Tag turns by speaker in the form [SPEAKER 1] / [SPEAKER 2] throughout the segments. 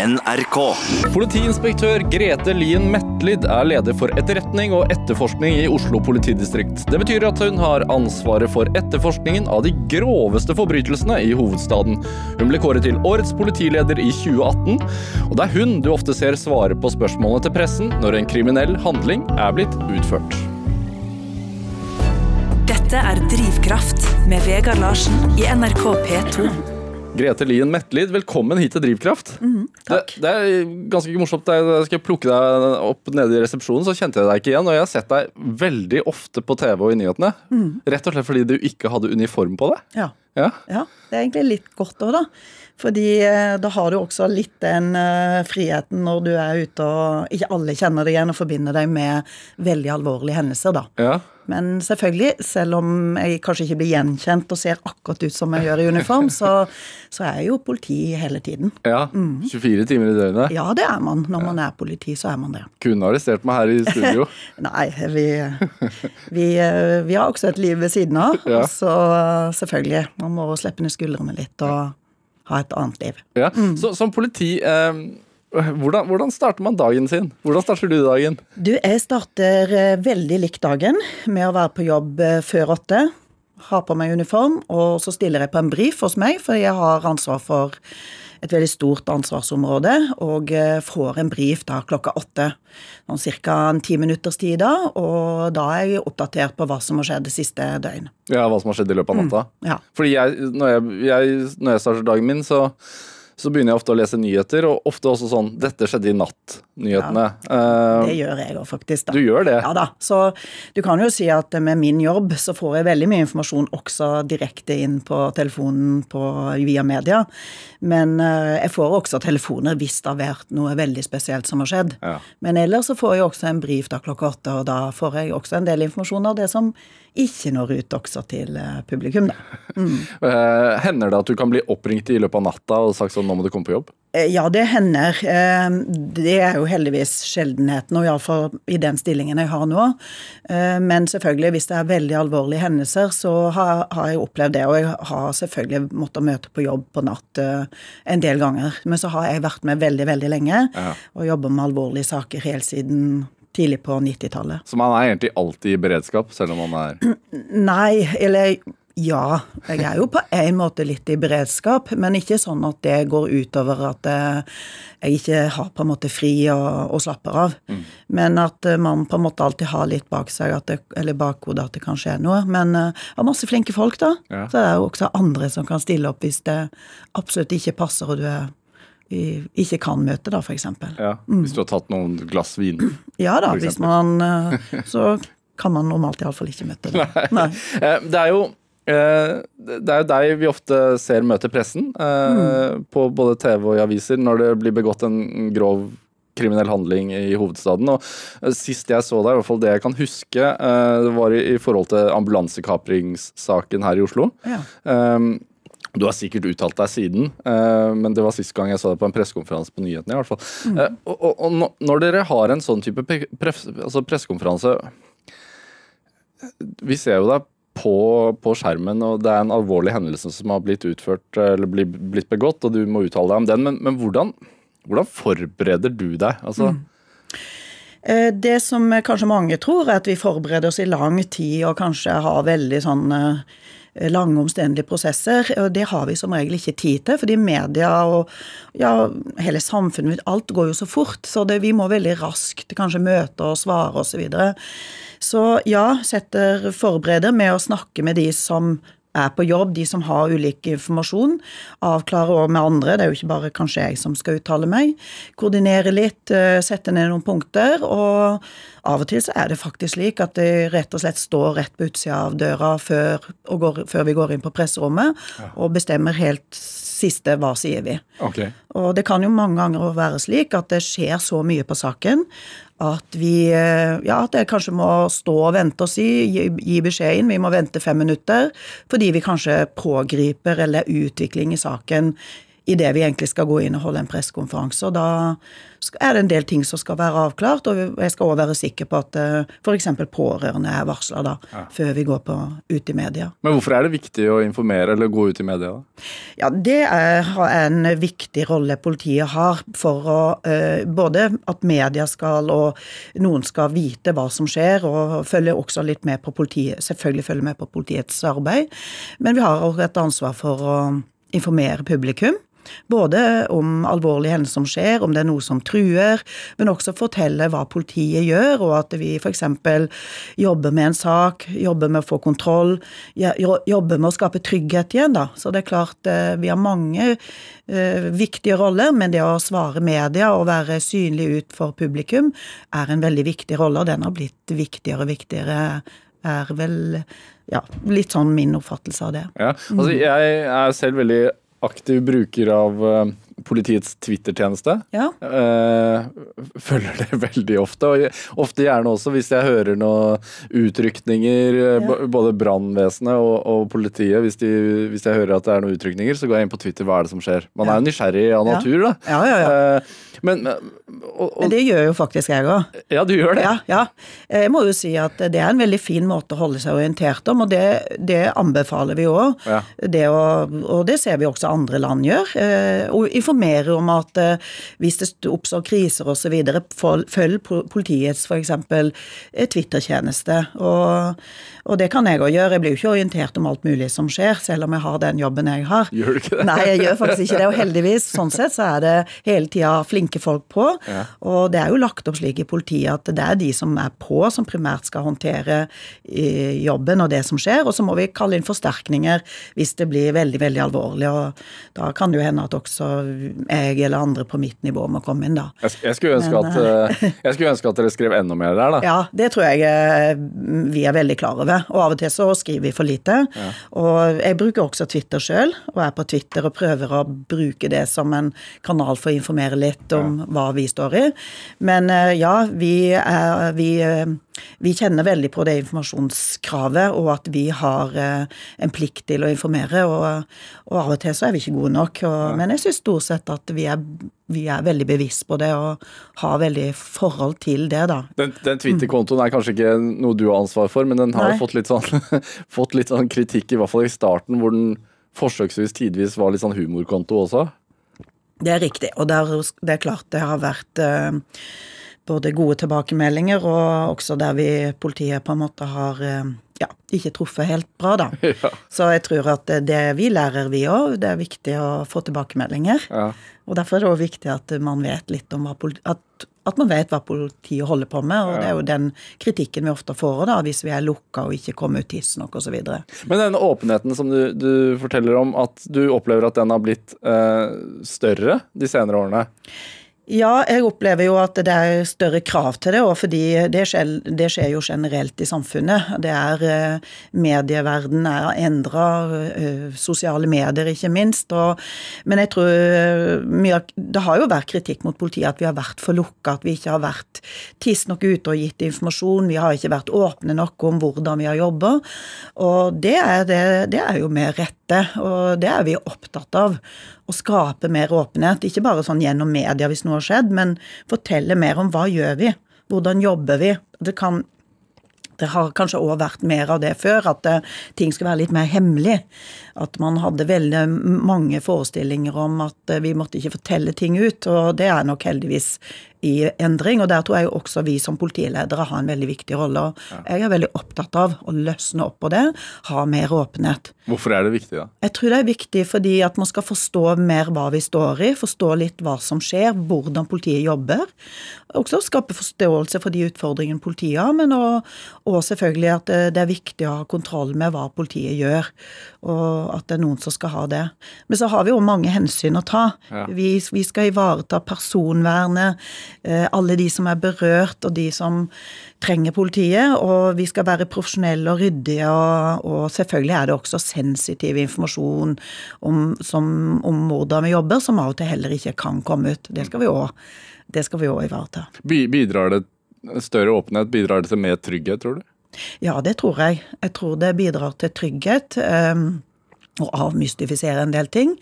[SPEAKER 1] NRK.
[SPEAKER 2] Politiinspektør Grete Lien Metlid er leder for etterretning og etterforskning i Oslo politidistrikt. Det betyr at hun har ansvaret for etterforskningen av de groveste forbrytelsene i hovedstaden. Hun ble kåret til årets politileder i 2018, og det er hun du ofte ser svare på spørsmålene til pressen når en kriminell handling er blitt utført.
[SPEAKER 3] Dette er Drivkraft med Vegard Larsen i NRK P2.
[SPEAKER 2] Grete Lien Metlid, velkommen hit til Drivkraft.
[SPEAKER 4] takk.
[SPEAKER 2] Det, det er ganske morsomt. Jeg skal plukke deg opp nede i resepsjonen, så kjente jeg deg ikke igjen. Og jeg har sett deg veldig ofte på TV og i nyhetene. Rett og slett fordi du ikke hadde uniform på deg.
[SPEAKER 4] Ja.
[SPEAKER 2] Ja.
[SPEAKER 4] ja. Det er egentlig litt godt òg, da. Fordi eh, da har du også litt den eh, friheten når du er ute og ikke alle kjenner deg igjen og forbinder deg med veldig alvorlige hendelser, da.
[SPEAKER 2] Ja.
[SPEAKER 4] Men selvfølgelig, selv om jeg kanskje ikke blir gjenkjent og ser akkurat ut som jeg gjør i uniform, så, så er jeg jo politi hele tiden.
[SPEAKER 2] ja. 24 timer i døgnet.
[SPEAKER 4] Ja, det er man. Når man er politi, så er man det.
[SPEAKER 2] Kunne arrestert meg her i studio.
[SPEAKER 4] Nei, vi, vi, eh, vi har også et liv ved siden av.
[SPEAKER 2] Ja.
[SPEAKER 4] Så selvfølgelig, man må slippe ned skuldrene litt og ha et annet liv.
[SPEAKER 2] Ja. Så som politi, eh, hvordan, hvordan starter man dagen sin? Hvordan starter du dagen?
[SPEAKER 4] Du, jeg starter eh, veldig likt dagen med å være på jobb eh, før åtte. Har på meg uniform, og så stiller jeg på en brief hos meg, for jeg har ansvar for et veldig stort ansvarsområde, og eh, får en brief da klokka åtte. Sånn ca. en ti minutters tid da, og da er jeg oppdatert på hva som har skjedd det siste døgn.
[SPEAKER 2] Ja, Hva som har skjedd i løpet av natta?
[SPEAKER 4] Ja.
[SPEAKER 2] Fordi jeg, når, jeg, jeg, når jeg starter dagen min, så, så begynner jeg ofte å lese nyheter, og ofte også sånn 'Dette skjedde i natt'-nyhetene.
[SPEAKER 4] Ja, Det gjør jeg òg, faktisk. da.
[SPEAKER 2] du gjør det?
[SPEAKER 4] Ja da. Så du kan jo si at med min jobb så får jeg veldig mye informasjon også direkte inn på telefonen på, via media. Men eh, jeg får også telefoner hvis det har vært noe veldig spesielt som har skjedd.
[SPEAKER 2] Ja.
[SPEAKER 4] Men ellers så får jeg også en brief da klokka åtte, og da får jeg også en del informasjon av det som ikke når ut også til eh, publikum, da.
[SPEAKER 2] Mm. hender det at du kan bli oppringt i løpet av natta og sagt sånn 'nå må du komme på jobb'?
[SPEAKER 4] Eh, Ja, det hender. Eh, Det er jo heldigvis sjeldenheten, og iallfall i den stillingen jeg har nå. Eh, Men selvfølgelig, hvis det er veldig alvorlige hendelser, så har jeg opplevd det. Og jeg har selvfølgelig måttet møte på jobb på natt eh, en del ganger. Men så har jeg vært med veldig, veldig lenge,
[SPEAKER 2] Ja.
[SPEAKER 4] og jobber med alvorlige saker helt siden tidlig på 90-tallet.
[SPEAKER 2] Så man er egentlig alltid i beredskap, selv om man er
[SPEAKER 4] Nei, eller ja. Jeg er jo på en måte litt i beredskap, men ikke sånn at det går utover at eh, jeg ikke har på en måte fri og, og slapper av. Men at eh, man på en måte alltid har litt bak seg, at det, eller bakhodet at det kan skje noe. Men jeg har masse flinke folk, da.
[SPEAKER 2] Ja.
[SPEAKER 4] Så det er jo også andre som kan stille opp hvis det absolutt ikke passer og du er, ikke kan møte, da, eksempel.
[SPEAKER 2] ja, Hvis du har tatt noen glass vin.
[SPEAKER 4] Ja da, hvis man eh, Så kan man normalt iallfall ikke møte det. Nei.
[SPEAKER 2] Nei. Det er jo eh, det er jo deg vi ofte ser møte pressen, mm. på både TV og i aviser, når det blir begått en grov kriminell handling i hovedstaden. Og eh, Sist jeg så deg, i hvert fall det jeg kan huske, eh, det var i, i forhold til ambulansekapringssaken her i Oslo.
[SPEAKER 4] Ja.
[SPEAKER 2] Du har sikkert uttalt deg siden, eh, men det var sist gang jeg sa det på en pressekonferanse på nyhetene. i hvert fall. Eh, og, og, og når dere har en sånn type altså pressekonferanse Vi ser jo deg på, på skjermen, og det er en alvorlig hendelse som har blitt utført eller blitt, blitt begått, og du må uttale deg om den. Men, men hvordan, hvordan forbereder du deg? Altså,
[SPEAKER 4] mm. Det som kanskje mange tror, er at vi forbereder oss i lang tid og kanskje har veldig sånn eh, lange, omstendelige prosesser. og Det har vi som regel ikke tid til, fordi media og ja, hele samfunnet alt går jo så fort. Så det, vi må veldig raskt kanskje møte og svare osv. Så, videre. så ja, setter forbereder med å snakke med de som er på jobb, de som har ulik informasjon. Avklare også med andre, det er jo ikke bare kanskje jeg som skal uttale meg. Koordinere litt, eh, sette ned noen punkter. Og av og til så er det faktisk slik at det rett og slett står rett på utsida av døra før, og går, før vi går inn på presserommet, og bestemmer helt siste hva sier vi.
[SPEAKER 2] Okay.
[SPEAKER 4] Og det kan jo mange ganger være slik at det skjer så mye på saken at vi eh, Ja, at jeg kanskje må stå og vente og si, gi, gi beskjed inn, vi må vente fem minutter, fordi vi kanskje pågriper eller er utvikling i saken idet vi egentlig skal gå inn og holde en pressekonferanse. Og da er det en del ting som skal være avklart, og jeg skal òg være sikker på at f.eks. pårørende er varsla da, ja. før vi går på, ut i media.
[SPEAKER 2] Men hvorfor er det viktig å informere eller gå ut i media? da?
[SPEAKER 4] Ja, Det er en viktig rolle politiet har for å både at media skal og noen skal vite hva som skjer, og følge også litt med på politiet, selvfølgelig følge med på politiets arbeid. Men vi har også et ansvar for å informere publikum. Både om alvorlige hendelser som skjer, om det er noe som truer, men også fortelle hva politiet gjør, og at vi f.eks. jobber med en sak, jobber med å få kontroll, jobber med å skape trygghet igjen, da. Så det er klart, eh, vi har mange uh, viktige roller, men det å svare media og være synlig ut for publikum er en veldig viktig rolle, og den har blitt viktigere og viktigere, er vel ja, litt sånn min oppfattelse av det.
[SPEAKER 2] Ja, altså Jeg er selv veldig aktiv bruker av uh, politiets Twitter-tjeneste.
[SPEAKER 4] Ja.
[SPEAKER 2] Uh, følger det veldig ofte, og ofte gjerne også hvis jeg hører noen utrykninger, eh, ja. både brannvesenet og, og, politiet. Hvis, de, hvis, jeg hører at det er noen utrykninger, så går jeg inn på Twitter. Hva er det som skjer? Man er jo nysgjerrig av natur,
[SPEAKER 4] da. Ja, ja, ja.
[SPEAKER 2] Uh, men,
[SPEAKER 4] og, og, men, det gjør jo faktisk jeg òg.
[SPEAKER 2] Ja, du gjør det.
[SPEAKER 4] Ja, ja. Jeg må jo si at det er en veldig fin måte å holde seg orientert om, og det, det anbefaler vi òg. Ja. Og det ser vi også andre land gjør. Og informere om at uh, hvis det oppstår kriser osv., følg politiets f.eks. Eh, Twitter-tjeneste. Og, og, det kan jeg òg gjøre. Jeg blir jo ikke orientert om alt mulig som skjer, selv om jeg har den jobben jeg har.
[SPEAKER 2] Gjør du ikke det?
[SPEAKER 4] Nei, jeg gjør faktisk ikke det. Og heldigvis, sånn sett, så er det hele tida flinke folk på. Ja. Og det er jo lagt opp slik i politiet at det er de som er på, som primært skal håndtere jobben og det som skjer. Og så må vi kalle inn forsterkninger hvis det blir veldig, veldig alvorlig. Og da kan det jo hende at også jeg eller andre på mitt nivå må komme inn, da.
[SPEAKER 2] Jeg, skulle, ønske Men, at, eh, eh, jeg skulle ønske at dere skrev enda mer der, da.
[SPEAKER 4] Ja, det tror jeg eh, vi er veldig klar over. Og av og til så skriver vi for lite. Ja. Og jeg bruker også Twitter sjøl, og er på Twitter og prøver å bruke det som en kanal for å informere litt om ja. hva vi står i. Men ja, vi, er, vi, vi kjenner veldig på det informasjonskravet, og at vi har en plikt til å informere. Og, og av og til så er vi ikke gode nok. Og, ja. Men jeg syns stort sett at vi er, vi er, veldig bevisst på det og har veldig forhold til det, da.
[SPEAKER 2] Den, den Twitter-kontoen er kanskje ikke noe du har ansvar for, men den har fått litt, sånn, fått litt sånn kritikk, i hvert fall i starten, hvor den forsøksvis tidvis var litt sånn humorkonto også?
[SPEAKER 4] Det er riktig, og det er, det er klart det har vært uh, både gode tilbakemeldinger og også der vi politiet på en måte har uh, ja, ikke truffet helt bra, da. Ja. Så jeg tror at det vi lærer, vi òg. Det er viktig å få tilbakemeldinger. Ja. Og derfor er det òg viktig at man vet litt om hva at, at, man vet hva politiet holder på med. Og ja. det er jo den kritikken vi ofte får da, hvis vi er lukka og ikke kommer ut tidsnok osv.
[SPEAKER 2] Men den åpenheten som du, du, forteller om, at du opplever at den har blitt eh, større de senere årene?
[SPEAKER 4] Ja, jeg opplever jo at det er større krav til det, og fordi det skjer, det skjer jo generelt i samfunnet. Det er medieverdenen Medieverden er endra, eh, sosiale medier ikke minst. Og, men jeg tror eh, mye, Det har jo vært kritikk mot politiet at vi har vært for lukka, at vi ikke har vært tidsnok ute og gitt informasjon. Vi har ikke vært åpne nok om hvordan vi har jobba. Og det er, det, det er jo med rette, og det er vi opptatt av å skape mer åpenhet. Ikke bare sånn gjennom media hvis noe har skjedd, men fortelle mer om hva gjør vi? Hvordan jobber vi? Det kan det har kanskje òg vært mer av det før, at det, eh, ting skulle være litt mer hemmelig. At man hadde veldig mange forestillinger om at eh, vi måtte ikke fortelle ting ut, og det er nok heldigvis i endring. Og der tror jeg også vi som politiledere har en veldig viktig rolle. og. Jeg er veldig opptatt av å løsne opp på det, ha mer åpenhet.
[SPEAKER 2] Hvorfor er det viktig, da?
[SPEAKER 4] Jeg tror det er viktig fordi at man skal forstå mer hva vi står i, forstå litt hva som skjer, hvordan politiet jobber. Også skape forståelse for de utfordringene politiet har, men òg selvfølgelig at det er viktig å ha kontroll med hva politiet gjør, og at det er noen som skal ha det. Men så har vi jo mange hensyn å ta. Ja. Vi, vi skal ivareta personvernet alle de som er berørt, og de som trenger politiet. Og vi skal være profesjonelle og ryddige, og, og selvfølgelig er det også sensitiv informasjon om, som, om, hvordan vi jobber, som av og til heller ikke kan komme ut. Det skal vi òg ivareta.
[SPEAKER 2] Bidrar det større åpenhet, bidrar det til mer trygghet, tror du?
[SPEAKER 4] Ja, det tror jeg. Jeg tror det bidrar til trygghet. Um, å avmystifisere en del ting.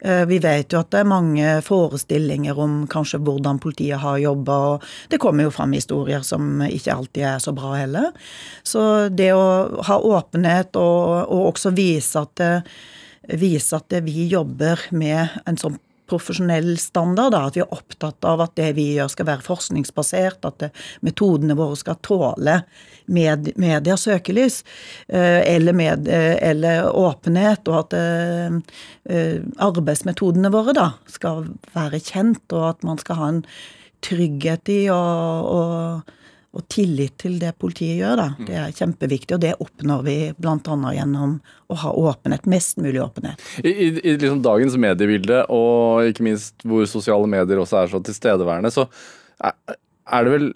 [SPEAKER 4] Eh, vi vet jo at det er mange forestillinger om kanskje hvordan politiet har jobba, og det kommer jo fram historier som ikke alltid er så bra heller. Så det å ha åpenhet og, og også vise at, vise at vi jobber med en sånn profesjonell standard. Da, at vi er opptatt av at det vi gjør skal være forskningsbasert, at det, metodene våre skal tåle med, medias søkelys eh, eller, med, eh, eller, åpenhet, og at eh, arbeidsmetodene våre da skal være kjent, og at man skal ha en trygghet i å og tillit til det politiet gjør. da. Mm. Det er kjempeviktig, og det oppnår vi bl.a. gjennom å ha åpenhet. Mest mulig åpenhet.
[SPEAKER 2] I, i, i liksom dagens mediebilde, og ikke minst hvor sosiale medier også er så tilstedeværende, så er, er det vel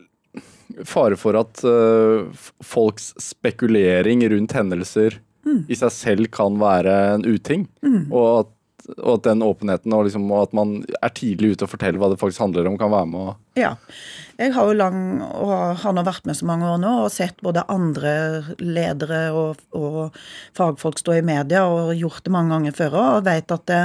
[SPEAKER 2] fare for at uh, folks spekulering rundt hendelser mm. i seg selv kan være en uting. Mm. Og, at, og, at, den åpenheten og, liksom, og, at man er tidlig ute og forteller hva det faktisk handler om, kan være med å
[SPEAKER 4] ja. Jeg har jo lang, og har nå vært med så mange år nå, og sett både andre ledere og, og fagfolk stå i media, og gjort det mange ganger før og vet at det,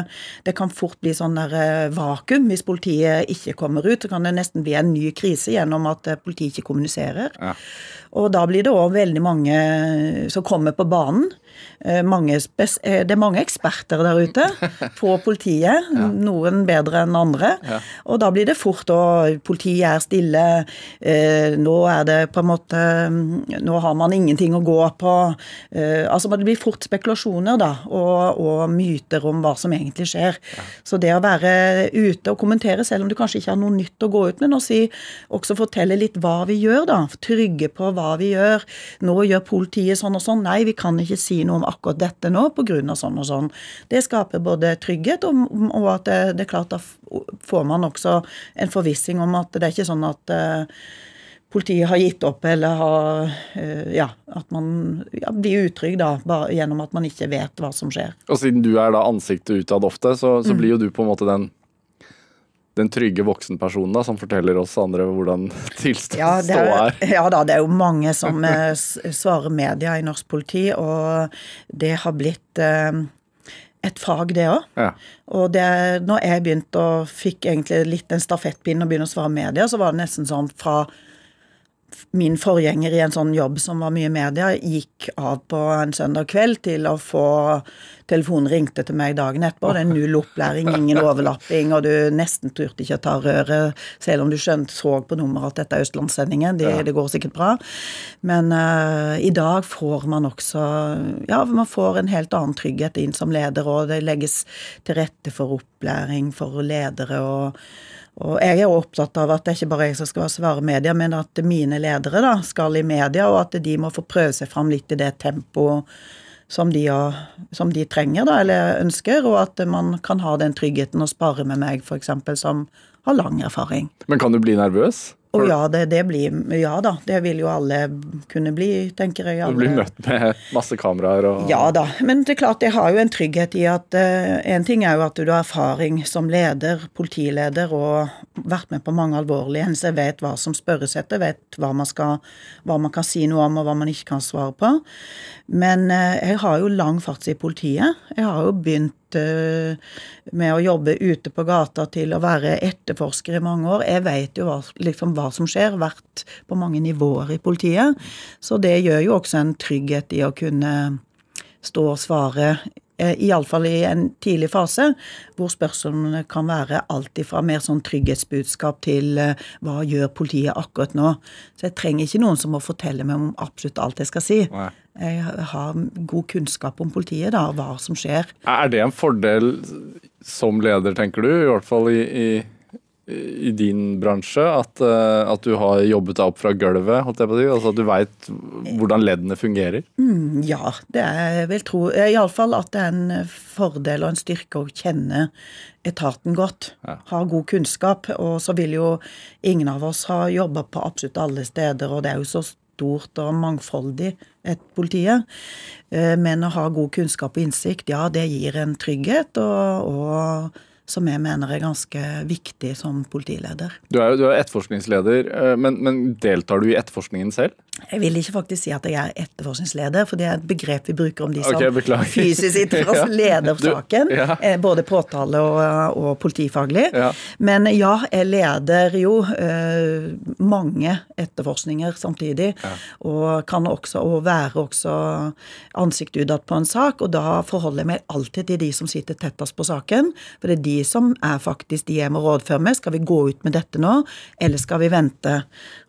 [SPEAKER 4] det kan fort bli sånn der eh, vakuum hvis politiet ikke kommer ut. Så kan det nesten bli en ny krise gjennom at eh, politiet ikke kommuniserer. Ja. Og da blir det òg veldig mange som kommer på banen. Eh, mange det er mange eksperter der ute på politiet, ja. noen bedre enn andre. Ja. Og da blir det fort å politiet er stille. Eh, nå er det på en måte Nå har man ingenting å gå på. Eh, altså Det blir fort spekulasjoner da, og, og myter om hva som egentlig skjer. Ja. Så det å være ute og kommentere, selv om du kanskje ikke har noe nytt å gå ut med, og si, også fortelle litt hva vi gjør, da. Trygge på hva vi gjør. Nå gjør politiet sånn og sånn. Nei, vi kan ikke si noe om akkurat dette nå pga. sånn og sånn. Det skaper både trygghet og, og at det, det er klart da får man også en forvissing om at det er ikke sånn at uh, politiet har gitt opp, eller har uh, Ja, at man ja, blir utrygg da, bare gjennom at man ikke vet hva som skjer.
[SPEAKER 2] Og siden du er da ansiktet utad ofte, så, så mm. blir jo du på en måte den den trygge voksenpersonen da, som forteller oss andre hvordan tilstanden ja, er.
[SPEAKER 4] Ja da, det er jo mange som eh, svarer media i norsk politi, og det har blitt eh, et fag, det òg. Ja. Og det, når jeg begynte og fikk egentlig litt en stafettpinne og begynne å svare media, så var det nesten sånn fra min forgjenger i en sånn jobb som var mye media, gikk av på en søndag kveld til å få Telefonen ringte til meg dagen etterpå. Det er null opplæring, ingen overlapping, og du nesten turte ikke å ta røret, selv om du skjønt så på nummeret at dette er Østlandssendingen. Det, ja. det går sikkert bra. Men uh, i dag får man også Ja, man får en helt annen trygghet inn som leder, og det legges til rette for opplæring for ledere. og og jeg er opptatt av at det ikke bare jeg som skal svare media, men at mine ledere da skal i media, og at de må få prøve seg fram litt i det tempoet som de, som de trenger, da, eller ønsker, og at man kan ha den tryggheten å spare med meg, f.eks., som har lang erfaring.
[SPEAKER 2] Men kan du bli nervøs?
[SPEAKER 4] Og ja, det, det, blir Ja da, det vil jo alle kunne bli, tenker jeg.
[SPEAKER 2] Alle. Du blir møtt med masse kameraer og
[SPEAKER 4] Ja da, men det er klart jeg har jo en trygghet i at uh, En ting er jo at du har erfaring som leder, politileder, og vært med på mange alvorlige hendelser, vet hva som spørres etter, vet hva man, skal, hva man kan si noe om, og hva man ikke kan svare på. Men uh, jeg har jo lang farts i politiet. Jeg har jo begynt med å jobbe ute på gata til å være etterforsker i mange år. Jeg vet jo hva, liksom, hva som skjer, vært på mange nivåer i politiet. Så det gjør jo også en trygghet i å kunne stå og svare eh, iallfall i en tidlig fase, hvor spørsmålene kan være alt fra mer sånn trygghetsbudskap til eh, hva gjør politiet akkurat nå. Så jeg trenger ikke noen som må fortelle meg om absolutt alt jeg skal si. Nei jeg har god kunnskap om politiet, da, hva som skjer.
[SPEAKER 2] Er det en fordel som leder, tenker du, i hvert fall i, i, i din bransje, at, eh, at, du har jobbet deg opp fra gulvet, holdt jeg på å si? Altså at du veit hvordan leddene fungerer?
[SPEAKER 4] Mm, ja, det er jeg vil tro. Iallfall at det er en fordel og en styrke å kjenne etaten godt. Ja. Ha god kunnskap. Og så vil jo ingen av oss ha jobba på absolutt alle steder, og det er jo så stort og mangfoldig, et politiet. Eh, men å ha god kunnskap og innsikt, ja, det gir en trygghet, og, og som jeg mener er ganske viktig som politileder.
[SPEAKER 2] Du er jo etterforskningsleder, eh, men, men deltar du i etterforskningen selv?
[SPEAKER 4] Jeg vil ikke faktisk si at jeg er etterforskningsleder, for det er et begrep vi bruker om de som
[SPEAKER 2] okay,
[SPEAKER 4] fysisk sitter og
[SPEAKER 2] Ja.
[SPEAKER 4] leder saken.
[SPEAKER 2] ja.
[SPEAKER 4] eh, Både påtale og, og politifaglig.
[SPEAKER 2] Ja.
[SPEAKER 4] Men ja, jeg leder jo eh, mange etterforskninger samtidig. Og kan også og være også ansikt utad på en sak. Og da forholder jeg meg alltid til de som sitter tettest på saken. For det er de som er faktisk de jeg må rådføre med. Skal vi gå ut med dette nå, eller skal vi vente?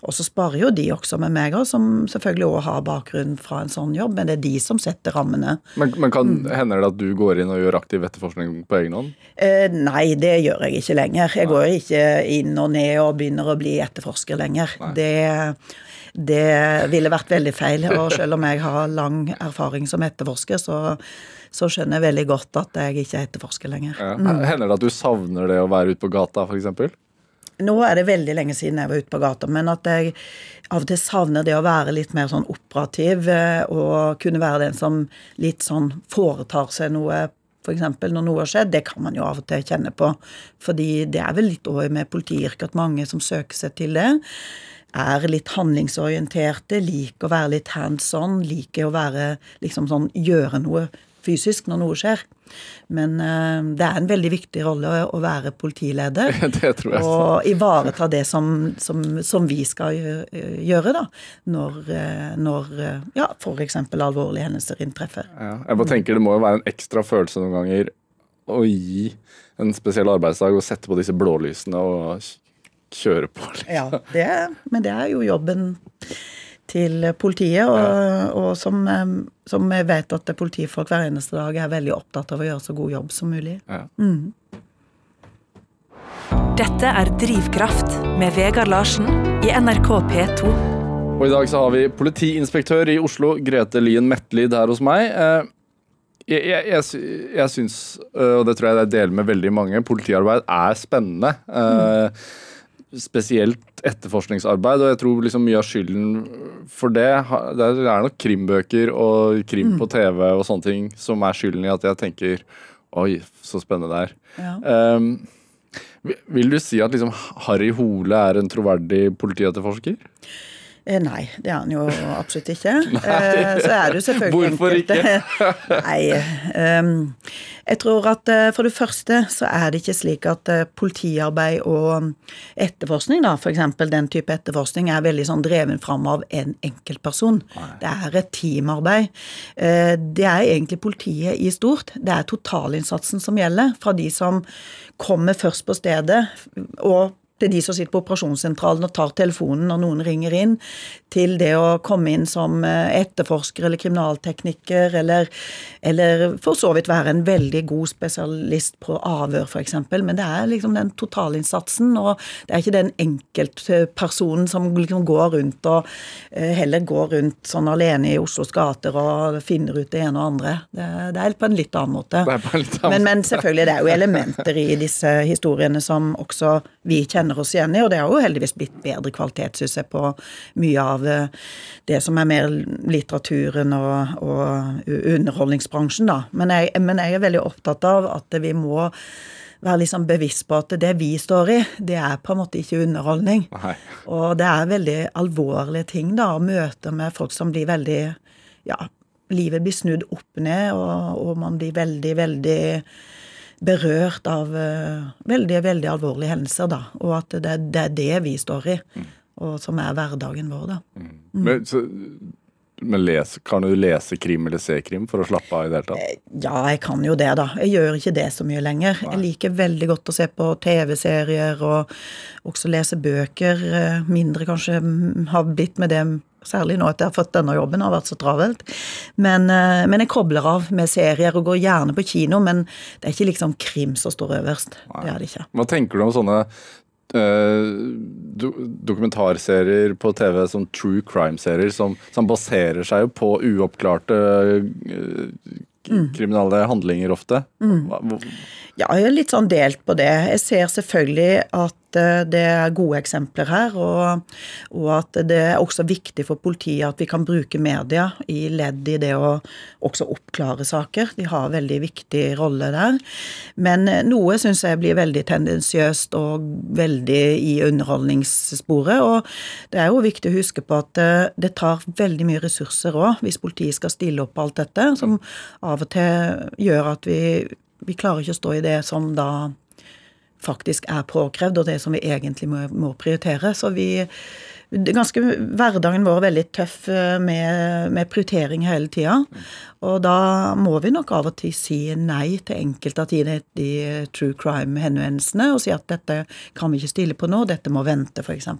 [SPEAKER 4] Og så sparer jo de også med meg, også, som selvfølgelig òg har bakgrunn fra en sånn jobb. Men det er de som setter rammene.
[SPEAKER 2] Men, men kan,
[SPEAKER 4] Mm.
[SPEAKER 2] hender det at du går inn og gjør aktiv etterforskning på egen hånd?
[SPEAKER 4] Eh, nei, det gjør jeg ikke lenger. Jeg går ikke inn og ned og begynner å bli etterforsker lenger. Det, det ville vært veldig feil. Og selv om jeg har lang erfaring som etterforsker, så, så skjønner jeg veldig godt at jeg ikke er etterforsker lenger.
[SPEAKER 2] Ja. Hender det at du savner det å være ute på gata, f.eks.?
[SPEAKER 4] Nå er det veldig lenge siden jeg var ute på gata, men at jeg av og til savner det å være litt mer sånn operativ eh, og kunne være den som litt sånn foretar seg noe F.eks. når noe har skjedd, det kan man jo av og til kjenne på. Fordi det er vel litt òg med politiyrket at mange som søker seg til det, er litt handlingsorienterte, liker å være litt hands on, liker å være liksom sånn gjøre noe fysisk når noe skjer. Men uh, det er en veldig viktig rolle å, å være politileder.
[SPEAKER 2] Det tror jeg.
[SPEAKER 4] Og ivareta det som, som, som vi skal gjøre, da. Når, eh, når eh, ja, f.eks. alvorlige hendelser inntreffer.
[SPEAKER 2] Ja. Jeg bare tenker Det må jo være en ekstra følelse noen ganger å gi en spesiell arbeidsdag og sette på disse blålysene og kjøre på. Liksom.
[SPEAKER 4] Ja, det, men det er jo jobben til politiet, og, og som, eh, som jeg vet at politifolk hver eneste dag er veldig opptatt av å gjøre så god jobb som mulig.
[SPEAKER 2] Ja.
[SPEAKER 3] Dette er Drivkraft med Vegard Larsen i NRK P2.
[SPEAKER 2] Og I dag så har vi politiinspektør i Oslo, Grete Lien Metlid, her hos meg. Eh, Jeg, jeg, jeg, jeg syns, eh, og det tror jeg jeg deler med veldig mange, politiarbeid er spennende. Eh, Spesielt etterforskningsarbeid, og jeg tror liksom mye av skylden for det Det er nok krimbøker og krim på TV og sånne ting som er skylden i at jeg tenker Oi, så spennende det er.
[SPEAKER 4] Ja.
[SPEAKER 2] Um, vil- vil du si at liksom Harry Hole er en troverdig politietterforsker?
[SPEAKER 4] Eh, Nei, det er han jo absolutt ikke. Eh, Så er det jo selvfølgelig
[SPEAKER 2] Hvorfor
[SPEAKER 4] enkelte Nei. ehm, Jeg tror at eh, for det første så er det ikke slik at politiarbeid og etterforskning, da, f.eks. den type etterforskning, er veldig sånn dreven fram av en enkeltperson. Det er et teamarbeid. Det er egentlig politiet i stort. Det er totalinnsatsen som gjelder, fra de som kommer først på stedet og til de som sitter på operasjonssentralen og tar telefonen når noen ringer inn, til det å komme inn som eh, etterforsker eller kriminaltekniker, eller, eller for så vidt være en veldig god spesialist på avhør, f.eks. Men det er liksom den totalinnsatsen, og det er ikke den enkeltpersonen som liksom går rundt og eh, heller går rundt sånn alene i Oslos gater og finner ut det ene og andre. Det, det er på en litt annen måte.
[SPEAKER 2] Litt annen
[SPEAKER 4] Men, men selvfølgelig, det er jo elementer i disse historiene som også vi kjenner oss igjen i, og det har jo heldigvis blitt bedre kvalitet, synes jeg, på mye av eh, det som er mer litteraturen og, og underholdningsbransjen, da. Men jeg, men jeg er veldig opptatt av at vi må være liksom bevisst på at det vi står i, det er på en måte ikke underholdning.
[SPEAKER 2] Nei.
[SPEAKER 4] Og det er veldig alvorlige ting, da, å møte med folk som blir veldig Ja, livet blir snudd opp ned, og, og man blir veldig, veldig berørt av uh, veldig, veldig alvorlige hendelser, da. Og at det, det er det vi står i, og som er hverdagen vår, da.
[SPEAKER 2] Men, så, men les, kan du lese krim eller se krim for å slappe av i det hele tatt?
[SPEAKER 4] Ja, jeg kan jo det, da. Jeg gjør ikke det så mye lenger. Jeg liker veldig godt å se på TV-serier og også lese bøker. eh, Mindre kanskje mm, har blitt med det, særlig nå at jeg har fått denne jobben, har vært så travelt. Men, eh, men jeg kobler av med serier og går gjerne på kino, men det er ikke liksom krim som står øverst. Det er det ikke.
[SPEAKER 2] Hva tenker du om sånne do, dokumentarserier på TV som true crime-serier, som, som baserer seg på uoppklarte
[SPEAKER 4] Mm.
[SPEAKER 2] kriminelle handlinger ofte? Hva, hvor-
[SPEAKER 4] Ja, jeg er litt sånn delt på det. Jeg ser selvfølgelig at eh, det er gode eksempler her, og, og, at det er også viktig for politiet at vi kan bruke media i ledd i det å også oppklare saker. De har en veldig viktig rolle der. Men eh, noe syns jeg blir veldig tendensiøst og veldig i underholdningssporet. Og det er jo viktig å huske på at eh, det tar veldig mye ressurser òg, hvis politiet skal stille opp alt dette, som av og til gjør at vi vi klarer ikke å stå i det som da faktisk er påkrevd, og det som vi egentlig må, må prioritere. Så vi ganske, Hverdagen vår er veldig tøff eh, med, med prioritering hele tida. Og da må vi nok av og til si nei til enkelte av de, de true crime-henvendelsene og si at dette kan vi ikke stille på nå, dette må vente, f.eks.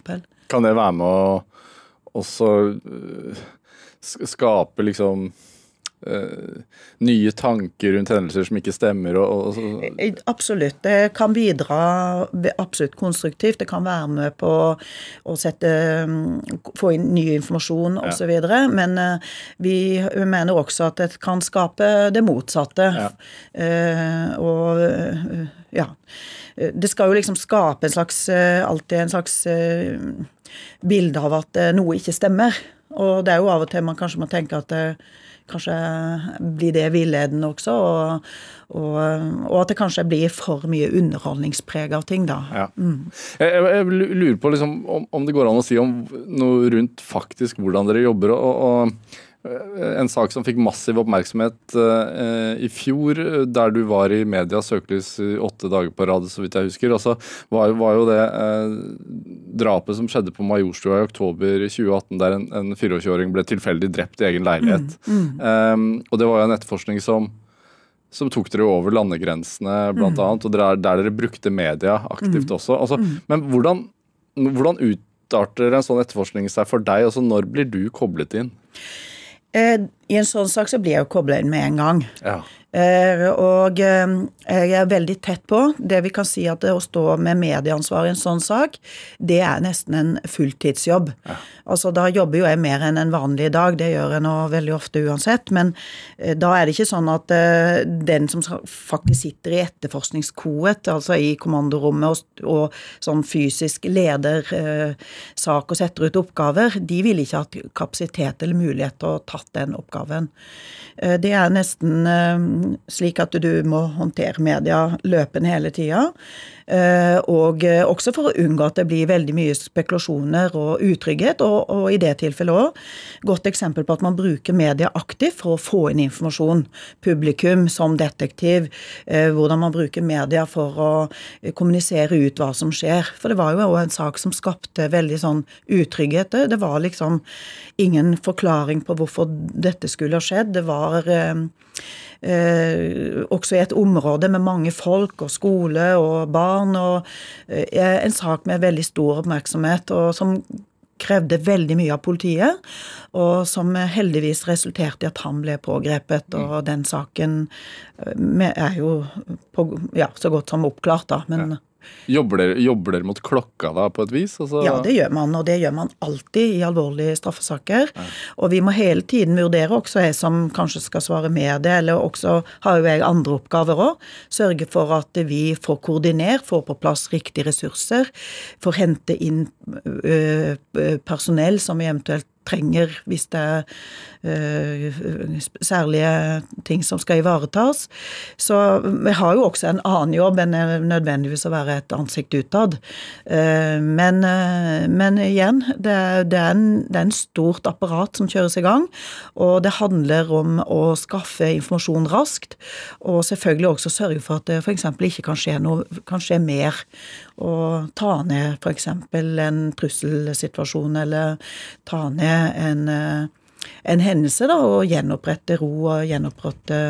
[SPEAKER 2] Kan det være med å også øh, skape liksom Uh, nye tanker rundt hendelser som ikke stemmer? Og, og
[SPEAKER 4] eh, absolutt. Det kan bidra absolutt konstruktivt. Det kan være med på å sette, mm, få inn ny informasjon osv. Ja. Men uh, vi mener også at det kan skape det motsatte. Ja. Uh, og ja. Det skal jo liksom skape en slags, alltid en slags bilde av at noe ikke stemmer. Og det er jo av og til man kanskje må tenke at kanskje blir det villedende også. Og, og, og, at det kanskje blir for mye underholdningspreg av ting, da. Ja.
[SPEAKER 2] Mm. Jeg, jeg, lurer på liksom, om, om, det går an å si om noe rundt faktisk hvordan dere jobber. og, og en sak som fikk massiv oppmerksomhet eh, i fjor, der du var i medias søkelys i åtte dager på rad, så vidt jeg husker. Altså, var, var jo det eh, drapet som skjedde på Majorstua i oktober 2018, der en, en 24-åring ble tilfeldig drept i egen leilighet. Mm, mm. Um, og det var jo en etterforskning som som tok dere over landegrensene, blant mm. annet, og der, der, dere brukte media aktivt mm. også. Altså, mm. men hvordan, hvordan utarter en sånn etterforskning seg for deg? Altså, når blir du koblet inn?
[SPEAKER 4] Eh, I en sånn sak så blir jeg jo kobla inn med en gang. Ja. Eh, og eh, jeg er veldig tett på. Det vi kan si at det å stå med medieansvar i en sånn sak, det er nesten en fulltidsjobb. Ja. Altså Da jobber jo jeg mer enn en vanlig dag, det gjør jeg nå veldig ofte uansett. Men eh, da er det ikke sånn at den som faktisk sitter i etterforskningskoet, altså i kommandorommet og, og sånn fysisk leder sak og setter ut oppgaver, de ville ikke hatt kapasitet eller mulighet til å tatt den oppgaven. Det er nesten slik at du må håndtere media løpende hele tida. Eh, og eh, også for å unngå at det blir veldig mye spekulasjoner og utrygghet. Og, og i det tilfellet òg godt eksempel på at man bruker media aktivt for å få inn informasjon. Publikum som detektiv. Eh, hvordan man bruker media for å kommunisere ut hva som skjer. For det var jo òg en sak som skapte veldig sånn utrygghet. Det var liksom ingen forklaring på hvorfor dette skulle ha skjedd. Det var eh, også i et område med mange folk og skole og barn. og eh, En sak med veldig stor oppmerksomhet, og som krevde veldig mye av politiet, og som heldigvis resulterte i at han ble pågrepet. Og mm. den saken eh, er jo på, ja, så godt som oppklart, da. men... Ja.
[SPEAKER 2] Jobber dere, jobber dere, mot klokka da, på et vis?
[SPEAKER 4] Altså... Ja, det gjør man, og det gjør man alltid i alvorlige straffesaker. Ja. Og vi må hele tiden vurdere, også jeg som kanskje skal svare med det, eller også har jo jeg andre oppgaver òg, sørge for at vi får koordinert, får på plass riktige ressurser, får hente inn personell som eventuelt trenger hvis det er uh, særlige ting som skal ivaretas. Så vi har jo også en annen jobb enn nødvendigvis å være et ansikt utad. Uh, men, uh, men, igjen, det, det, er en, det, er en, stort apparat som kjøres i gang. Og det handler om å skaffe informasjon raskt, og selvfølgelig også sørge for at det f.eks. ikke kan skje noe, kan skje mer. Og ta ned f.eks. en trusselsituasjon, eller ta ned en, eh, en hendelse, da, og gjenopprette ro og gjenopprette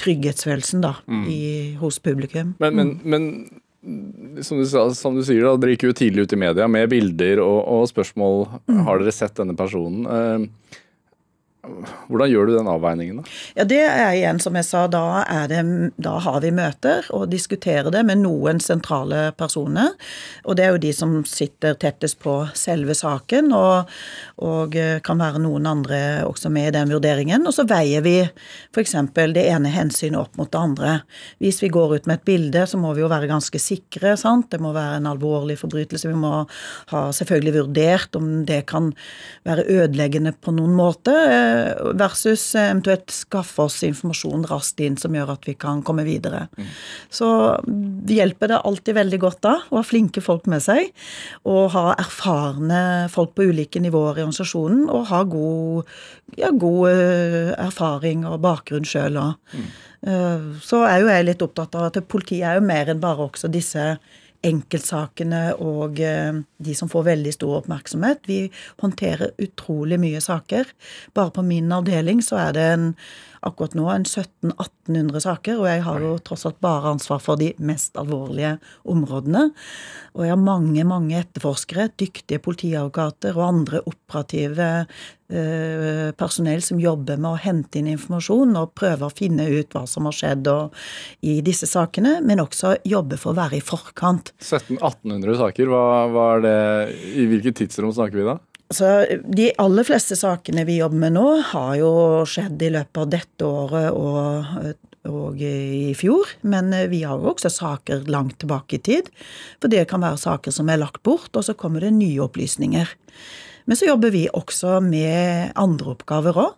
[SPEAKER 4] trygghetsfølelsen da, mm. i, hos publikum.
[SPEAKER 2] Men, men, mm. men som, du, som du, sier, da, dere gikk jo tidlig ut i media med bilder og, og spørsmål. Mm. Har dere sett denne personen? Uh, Hvordan gjør du den avveiningen, da?
[SPEAKER 4] Ja, Det er igjen, som jeg sa, da, det, da, har vi møter og diskuterer det med noen sentrale personer. Og det er jo de som sitter tettest på selve saken, og, og kan være noen andre også med i den vurderingen. Og så veier vi f.eks. det ene hensynet opp mot det andre. Hvis vi går ut med et bilde, så må vi jo være ganske sikre. sant? Det må være en alvorlig forbrytelse. Vi må ha selvfølgelig vurdert om det kan være ødeleggende på noen måte versus eventuelt skaffe oss informasjon raskt inn som gjør at vi kan komme videre. Mm. Så hjelper det alltid veldig godt da å ha flinke folk med seg, og ha erfarne folk på ulike nivåer i organisasjonen, og ha god, ja, god eh, erfaring og bakgrunn sjøl òg. Mm. Eh, så er jo jeg litt opptatt av at politiet er jo mer enn bare også disse enkeltsakene og eh, de som får veldig stor oppmerksomhet. Vi håndterer utrolig mye saker. Bare på min avdeling så er det en akkurat nå en 1700-1800 saker, og jeg har jo tross alt bare ansvar for de mest alvorlige områdene. Og jeg har mange, mange etterforskere, dyktige politiadvokater og andre operative personell som jobber med å hente inn informasjon og prøve å finne ut hva som har skjedd i disse sakene, men også jobbe for å være i forkant.
[SPEAKER 2] 1700-1800 saker, hva, hva er det, i hvilket tidsrom snakker vi da?
[SPEAKER 4] Så De aller fleste sakene vi jobber med nå, har jo skjedd i løpet av dette året og, og i fjor. Men vi har jo også saker langt tilbake i tid. For det kan være saker som er lagt bort, og så kommer det nye opplysninger. Men så jobber vi også med andre oppgaver òg.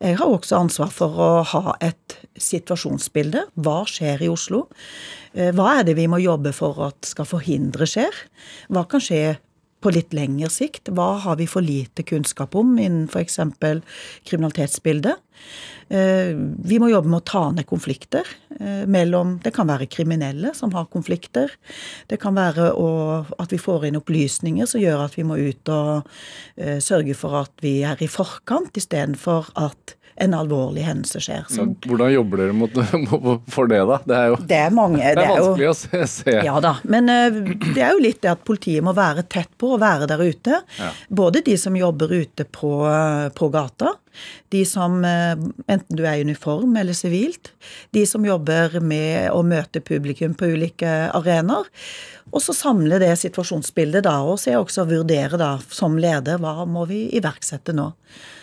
[SPEAKER 4] Jeg har også ansvar for å ha et situasjonsbilde. Hva skjer i Oslo? Eh, hva er det vi må jobbe for at skal forhindre skjer? Hva kan skje på litt lengre sikt. Hva har vi for lite kunnskap om innen f.eks. kriminalitetsbildet? Eh, vi må jobbe med å ta ned konflikter eh, mellom Det kan være kriminelle som har konflikter. Det kan være at vi får inn opplysninger som gjør at vi må ut og eh, sørge for at vi er i forkant, istedenfor at en alvorlig hendelse skjer. Så.
[SPEAKER 2] Hvordan jobber dere mot, for det, da? Det er jo
[SPEAKER 4] det er mange,
[SPEAKER 2] det er vanskelig jo, å se.
[SPEAKER 4] Ja da. Men uh, det er jo litt det at politiet må være tett på og være der ute. Ja. Både de som jobber ute på, uh, på gata, de som uh, enten du er i uniform eller sivilt, de som jobber med å møte publikum på ulike arenaer. Og så samle det situasjonsbildet da, og så også vurdere da som leder hva må vi iverksette nå.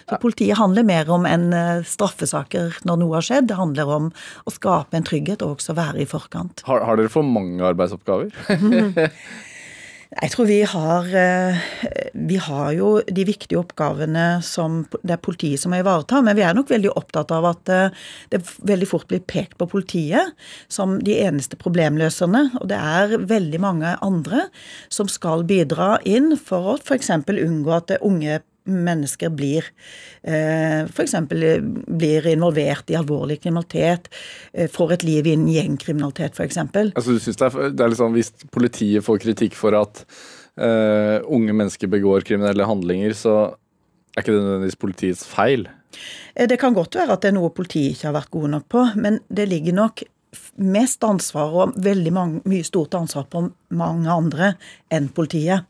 [SPEAKER 4] Så politiet handler mer om enn eh, straffesaker når noe har skjedd. Det handler om å skape en trygghet og også være i forkant.
[SPEAKER 2] Har, har dere for mange arbeidsoppgaver?
[SPEAKER 4] Jeg tror vi har eh, Vi har jo de viktige oppgavene som det er politiet som må ivareta, men vi er nok veldig opptatt av at eh, det veldig fort blir pekt på politiet som de eneste problemløserne. Og det er veldig mange andre som skal bidra inn for å f.eks. unngå at unge mennesker blir eh, f.eks. blir involvert i alvorlig kriminalitet, eh, får et liv innen gjengkriminalitet f.eks.
[SPEAKER 2] Altså, du synes det er, det er liksom, Hvis politiet får kritikk for at uh, unge mennesker begår kriminelle handlinger, så er ikke det nødvendigvis politiets feil?
[SPEAKER 4] Eh, det kan godt være at det er noe politiet ikke har vært gode nok på, men det ligger nok mest ansvar og veldig mange, mye stort ansvar på mange andre enn politiet.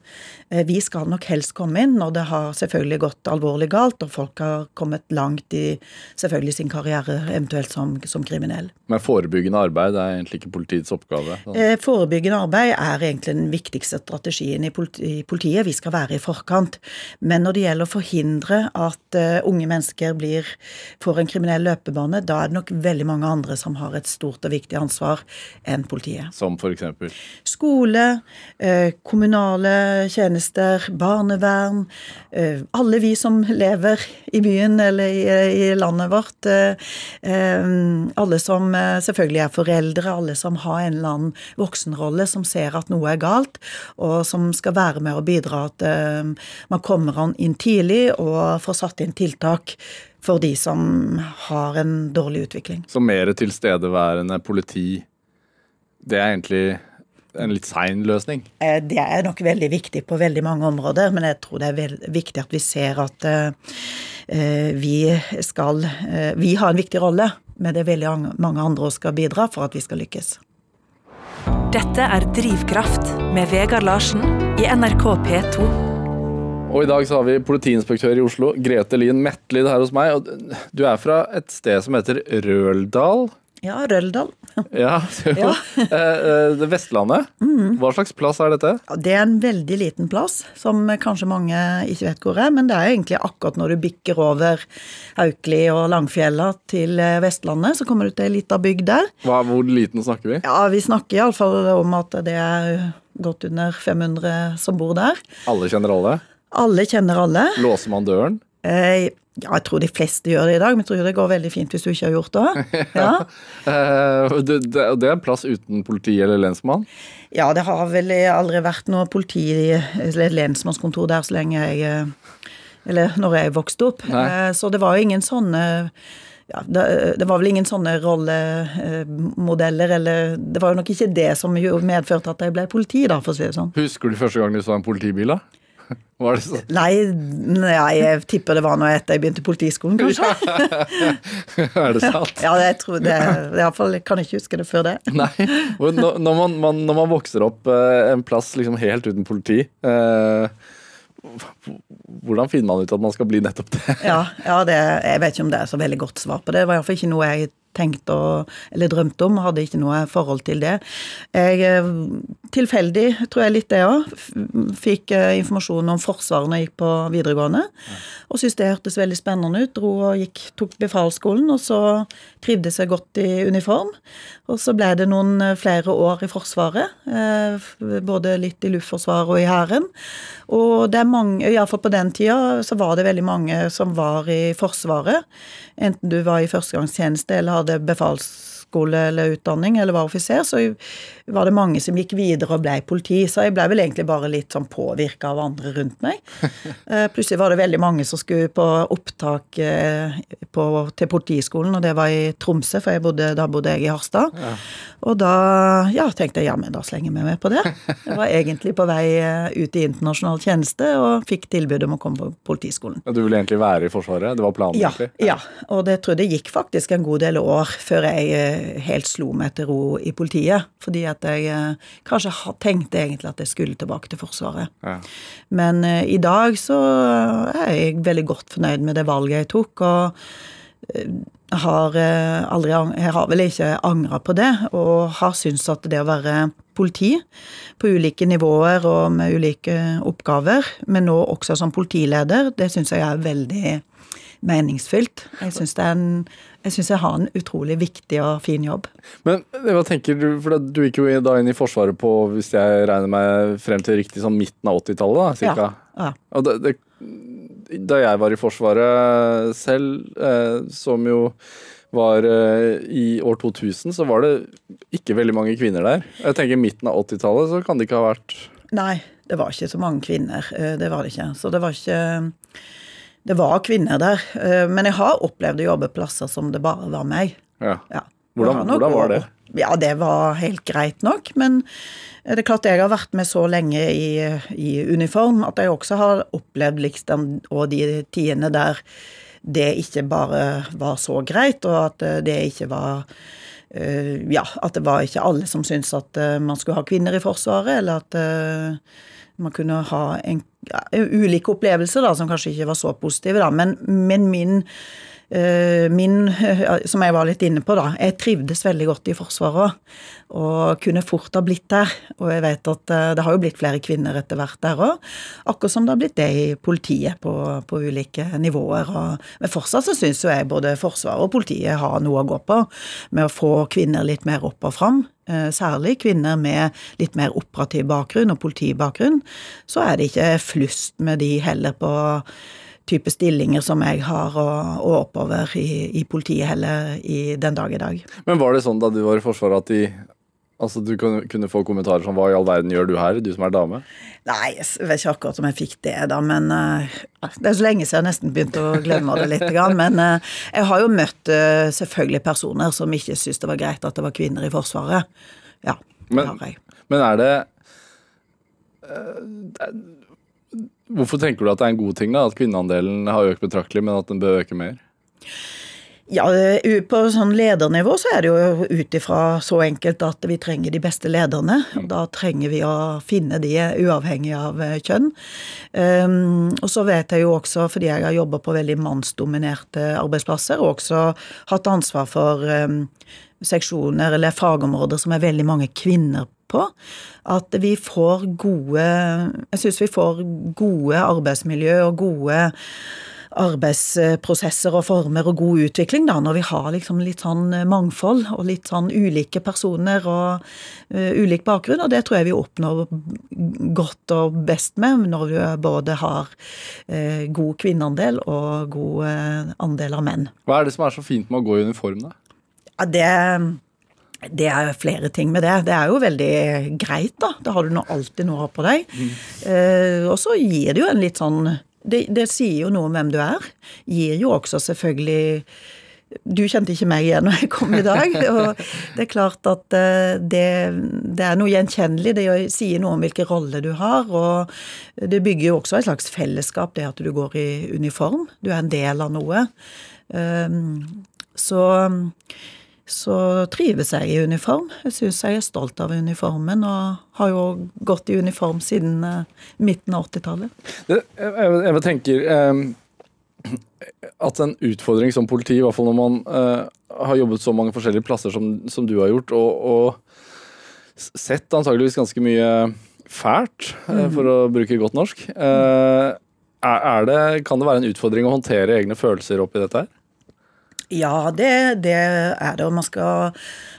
[SPEAKER 4] Eh, vi skal nok helst komme inn når det har selvfølgelig gått alvorlig galt, og folk har kommet langt i selvfølgelig sin karriere, eventuelt som, som kriminell.
[SPEAKER 2] Men forebyggende arbeid er egentlig ikke politiets oppgave?
[SPEAKER 4] Sånn. Forebyggende arbeid er egentlig den viktigste strategien i politiet. Vi skal være i forkant. Men når det gjelder å forhindre at uh, unge mennesker blir, får en kriminell løpebane, da er det nok veldig mange andre som har et stort og viktig ansvar enn politiet.
[SPEAKER 2] Som f.eks.?
[SPEAKER 4] Skole, uh, kommunale tjenester barnevern. Eh, alle vi som lever i byen eller i, landet vårt. Eh, eh, alle som selvfølgelig er foreldre, alle som har en eller annen voksenrolle, som ser at noe er galt, og som skal være med og bidra at man kommer inn tidlig og får satt inn tiltak for de som har en dårlig utvikling.
[SPEAKER 2] Så mer tilstedeværende politi, det er egentlig en litt sein løsning?
[SPEAKER 4] Eh, det er nok veldig viktig på veldig mange områder, men jeg tror det er viktig at vi ser at uh, vi skal uh, Vi har en viktig rolle, men det er veldig mange andre som skal bidra for at vi skal lykkes.
[SPEAKER 3] Dette er Drivkraft med Vegard Larsen i NRK P2.
[SPEAKER 2] Og i dag så har vi politiinspektør i Oslo, Grete Lien Metlid her hos meg. Og du er fra et sted som heter Røldal.
[SPEAKER 4] Ja, Røldal.
[SPEAKER 2] Ja,
[SPEAKER 4] Ja.
[SPEAKER 2] Eh, eh, det Vestlandet. Hva slags plass er dette?
[SPEAKER 4] Det er en veldig liten plass, som kanskje mange ikke vet hvor er, men det er egentlig akkurat når du bikker over Haukeli og Langfjella til eh, Vestlandet, så kommer du til ei lita bygd der.
[SPEAKER 2] Hva, hvor liten snakker vi?
[SPEAKER 4] Ja, vi snakker iallfall om at det er godt under 500 som bor der.
[SPEAKER 2] Alle kjenner alle?
[SPEAKER 4] Alle kjenner alle.
[SPEAKER 2] Låser man døren?
[SPEAKER 4] Eh, Ja, jeg tror de fleste gjør det i dag, men jeg tror det går veldig fint hvis du ikke har gjort det. Ja,
[SPEAKER 2] Eh, det, er en plass uten politi eller lensmann?
[SPEAKER 4] ja det har vel aldri vært noe politi eller lensmannskontor der så lenge jeg eh, Eller når jeg vokste opp.
[SPEAKER 2] Nei.
[SPEAKER 4] Eh, Så det var jo ingen sånne ja, det, det var vel ingen sånne rollemodeller, eller Det var jo nok ikke det som medførte at jeg ble politi, da, for å si det sånn.
[SPEAKER 2] Husker du første gang du så en politibil, da? Var det sånn?
[SPEAKER 4] Nei, nei, jeg tipper det var nå etter jeg begynte i politiskolen, kanskje.
[SPEAKER 2] er det sant?
[SPEAKER 4] Ja, jeg tror det. Iallfall jeg ikke huske det før det.
[SPEAKER 2] Nei. Når, når, man, man, når man vokser opp eh, en plass liksom helt uten politi, eh, hvordan finner man ut at man skal bli nettopp det?
[SPEAKER 4] Ja, ja det, jeg vet ikke om det er så veldig godt svar på det. Det var iallfall ikke noe jeg tenkte å, eller drømte om. Hadde ikke noe forhold til det. Jeg, eh, tilfeldig, tror jeg litt det òg, fikk eh, informasjon om Forsvaret når jeg gikk på videregående. Og syntes det hørtes veldig spennende ut. Dro og gikk, tok befalsskolen, og så trivdes jeg godt i uniform. Og så ble det noen eh, flere år i Forsvaret. Både litt i Luftforsvaret og i Hæren. Og det er mange, iallfall på den tida, så var det veldig mange som var i Forsvaret. Enten du var i førstegangstjeneste eller hadde befalsskole eller utdanning eller var offiser, så var det mange som gikk videre og ble politi. Så jeg ble vel egentlig bare litt sånn påvirka av andre rundt meg. Eh, Plutselig var det veldig mange som skulle på opptak eh, på, til Politiskolen, og det var i Tromsø, for jeg bodde, da bodde jeg i Harstad. Og da ja, tenkte jeg ja, men da slenger vi med på det. Jeg var egentlig på vei eh, ut i internasjonal tjeneste og fikk tilbud om å komme på Politiskolen.
[SPEAKER 2] Du ville egentlig være i Forsvaret? Det var planen,
[SPEAKER 4] Ja,
[SPEAKER 2] egentlig?
[SPEAKER 4] ja, og det tror jeg det gikk faktisk en god del år før jeg helt slo meg til ro i politiet. Fordi at jeg eh, kanskje tenkte egentlig at jeg skulle tilbake til Forsvaret.
[SPEAKER 2] Ja.
[SPEAKER 4] Men eh, i dag så er jeg veldig godt fornøyd med det valget jeg tok, og eh, har eh, aldri Jeg har vel ikke angra på det, og har syntes at det å være politi på ulike nivåer og med ulike oppgaver, men nå også som politileder, det syns jeg er veldig meningsfylt. Jeg syns det er en jeg synes jeg har en utrolig viktig og fin jobb.
[SPEAKER 2] Men hva tenker du, for du gikk jo da inn i Forsvaret på, hvis jeg regner meg frem til riktig, sånn midten av 80-tallet, da, cirka?
[SPEAKER 4] Ja.
[SPEAKER 2] Og det, det, da jeg var i Forsvaret selv, eh, som jo var eh, i år 2000, så var det ikke veldig mange kvinner der. Jeg tenker midten av 80-tallet, så kan det ikke ha vært
[SPEAKER 4] Nei, det var ikke så mange kvinner. eh, Det var det ikke. Så det var ikke Det var kvinner der. eh, Men jeg har opplevd å jobbe plasser som det bare var meg.
[SPEAKER 2] Ja.
[SPEAKER 4] Ja.
[SPEAKER 2] Hvordan-
[SPEAKER 4] var,
[SPEAKER 2] hvordan var det?
[SPEAKER 4] Ja, det var helt greit nok. Men det er klart jeg har vært med så lenge i, i uniform at jeg også har opplevd liksom og de tidene der det ikke bare var så greit, og at eh, det ikke var eh, Ja, at det var ikke alle som syntes at man skulle ha kvinner i Forsvaret, eller at man kunne ha en, ja, ulike opplevelser da, som kanskje ikke var så positive, da. Men, men min Min, eh, som jeg var litt inne på, da. Jeg trivdes veldig godt i Forsvaret. Og kunne fort ha blitt der. Og jeg vet at eh, det har jo blitt flere kvinner etter hvert der òg. Akkurat som det har blitt det i politiet på, på ulike nivåer. Og, men fortsatt så syns jo jeg både Forsvaret og politiet har noe å gå på med å få kvinner litt mer opp og fram. Eh, Særlig kvinner med litt mer operativ bakgrunn og politibakgrunn. Så er det ikke flust med de heller på type stillinger som jeg har, og, og oppover i, i politiet heller i den dag i dag.
[SPEAKER 2] Men var det sånn da du var i Forsvaret at de Altså du kunne, få kommentarer som 'hva i all verden gjør du her', du som er dame?
[SPEAKER 4] Nei, jeg vet ikke akkurat om jeg fikk det, da, men uh, Det er så lenge siden jeg nesten begynte å glemme det litt. Men uh, jeg har jo møtt uh, selvfølgelig personer som ikke syntes det var greit at det var kvinner i Forsvaret. Ja, det
[SPEAKER 2] Men-
[SPEAKER 4] har jeg.
[SPEAKER 2] Men er det Hvorfor tenker du at det er en god ting da, at kvinneandelen har økt betraktelig, men at den bør øke mer?
[SPEAKER 4] Ja, på sånn ledernivå så er det jo ut ifra så enkelt at vi trenger de beste lederne. og Da trenger vi å finne de uavhengig av kjønn. Um, og så vet jeg jo også, fordi jeg har jobba på veldig mannsdominerte arbeidsplasser, og også hatt ansvar for um, seksjoner eller fagområder som er veldig mange kvinner på, at vi får gode Jeg syns vi får gode arbeidsmiljø og gode arbeidsprosesser og former og god utvikling, da, når vi har liksom litt sånn mangfold og litt sånn ulike personer og uh, ulik bakgrunn. Og det tror jeg vi oppnår godt og best med når vi både har uh, god kvinneandel og god uh, andel av menn.
[SPEAKER 2] Hva er det som er så fint med å gå i uniform, da?
[SPEAKER 4] Ja, det det er flere ting med det. Det er jo veldig greit, da. Da har du nå alltid noe på deg. Eh, og så gir det jo en litt sånn det, det sier jo noe om hvem du er. Gir jo også selvfølgelig Du kjente ikke meg igjen når jeg kom i dag. Og det er klart at eh, det, det er noe gjenkjennelig. Det sier noe om hvilken rolle du har. Og det bygger jo også et slags fellesskap, det at du går i uniform. Du er en del av noe. Eh, så så trives jeg i uniform. Jeg syns jeg er stolt av uniformen, og har jo gått i uniform siden uh, midten av 80-tallet.
[SPEAKER 2] Jeg, tenker eh, at en utfordring som politi, i hvert fall når man eh, har jobbet så mange forskjellige plasser som, som du har gjort, og, og sett antageligvis ganske mye fælt, eh, for å bruke godt norsk. Eh, er det, kan det være en utfordring å håndtere egne følelser oppi dette her?
[SPEAKER 4] Ja, det, det, er det. Og man, skal,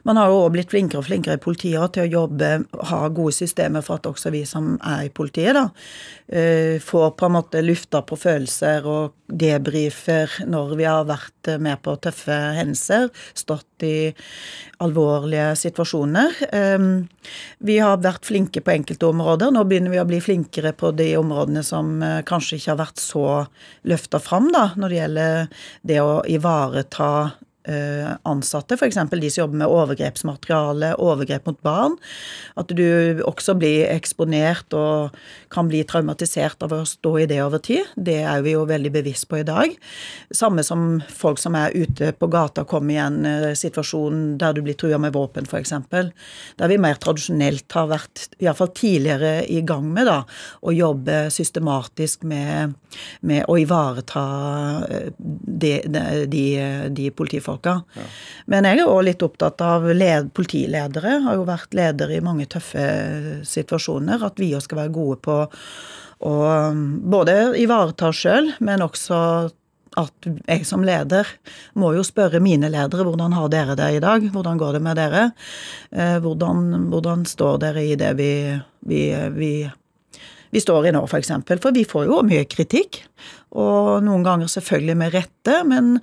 [SPEAKER 4] man har jo også blitt flinkere og flinkere i politiet til å jobbe, ha gode systemer for at også vi som er i politiet, da, får på en måte lufta på følelser og debrifer når vi har vært med på tøffe hendelser, stått i alvorlige situasjoner. Vi har vært flinke på enkelte områder. Nå begynner vi å bli flinkere på de områdene som kanskje ikke har vært så løfta fram, da, når det gjelder det å ivareta ta ansatte, f.eks. de som jobber med overgrepsmateriale, overgrep mot barn. At du også blir eksponert og kan bli traumatisert av å stå i det over tid. Det er vi jo veldig bevisst på i dag. Samme som folk som er ute på gata og kommer i en situasjon der du blir trua med våpen, f.eks. Der vi mer tradisjonelt har vært, iallfall tidligere, i gang med da, å jobbe systematisk med, med å ivareta de, de, de politifolkene folka. Ja. Men jeg er òg litt opptatt av led, politiledere. Har jo vært leder i mange tøffe situasjoner. At vi òg skal være gode på å både ivareta sjøl, men også at jeg som leder må jo spørre mine ledere hvordan har dere det i dag? Hvordan går det med dere? Hvordan, hvordan står dere i det vi, vi, vi vi står i nå, f.eks. For, for vi får jo mye kritikk. Og noen ganger selvfølgelig med rette, men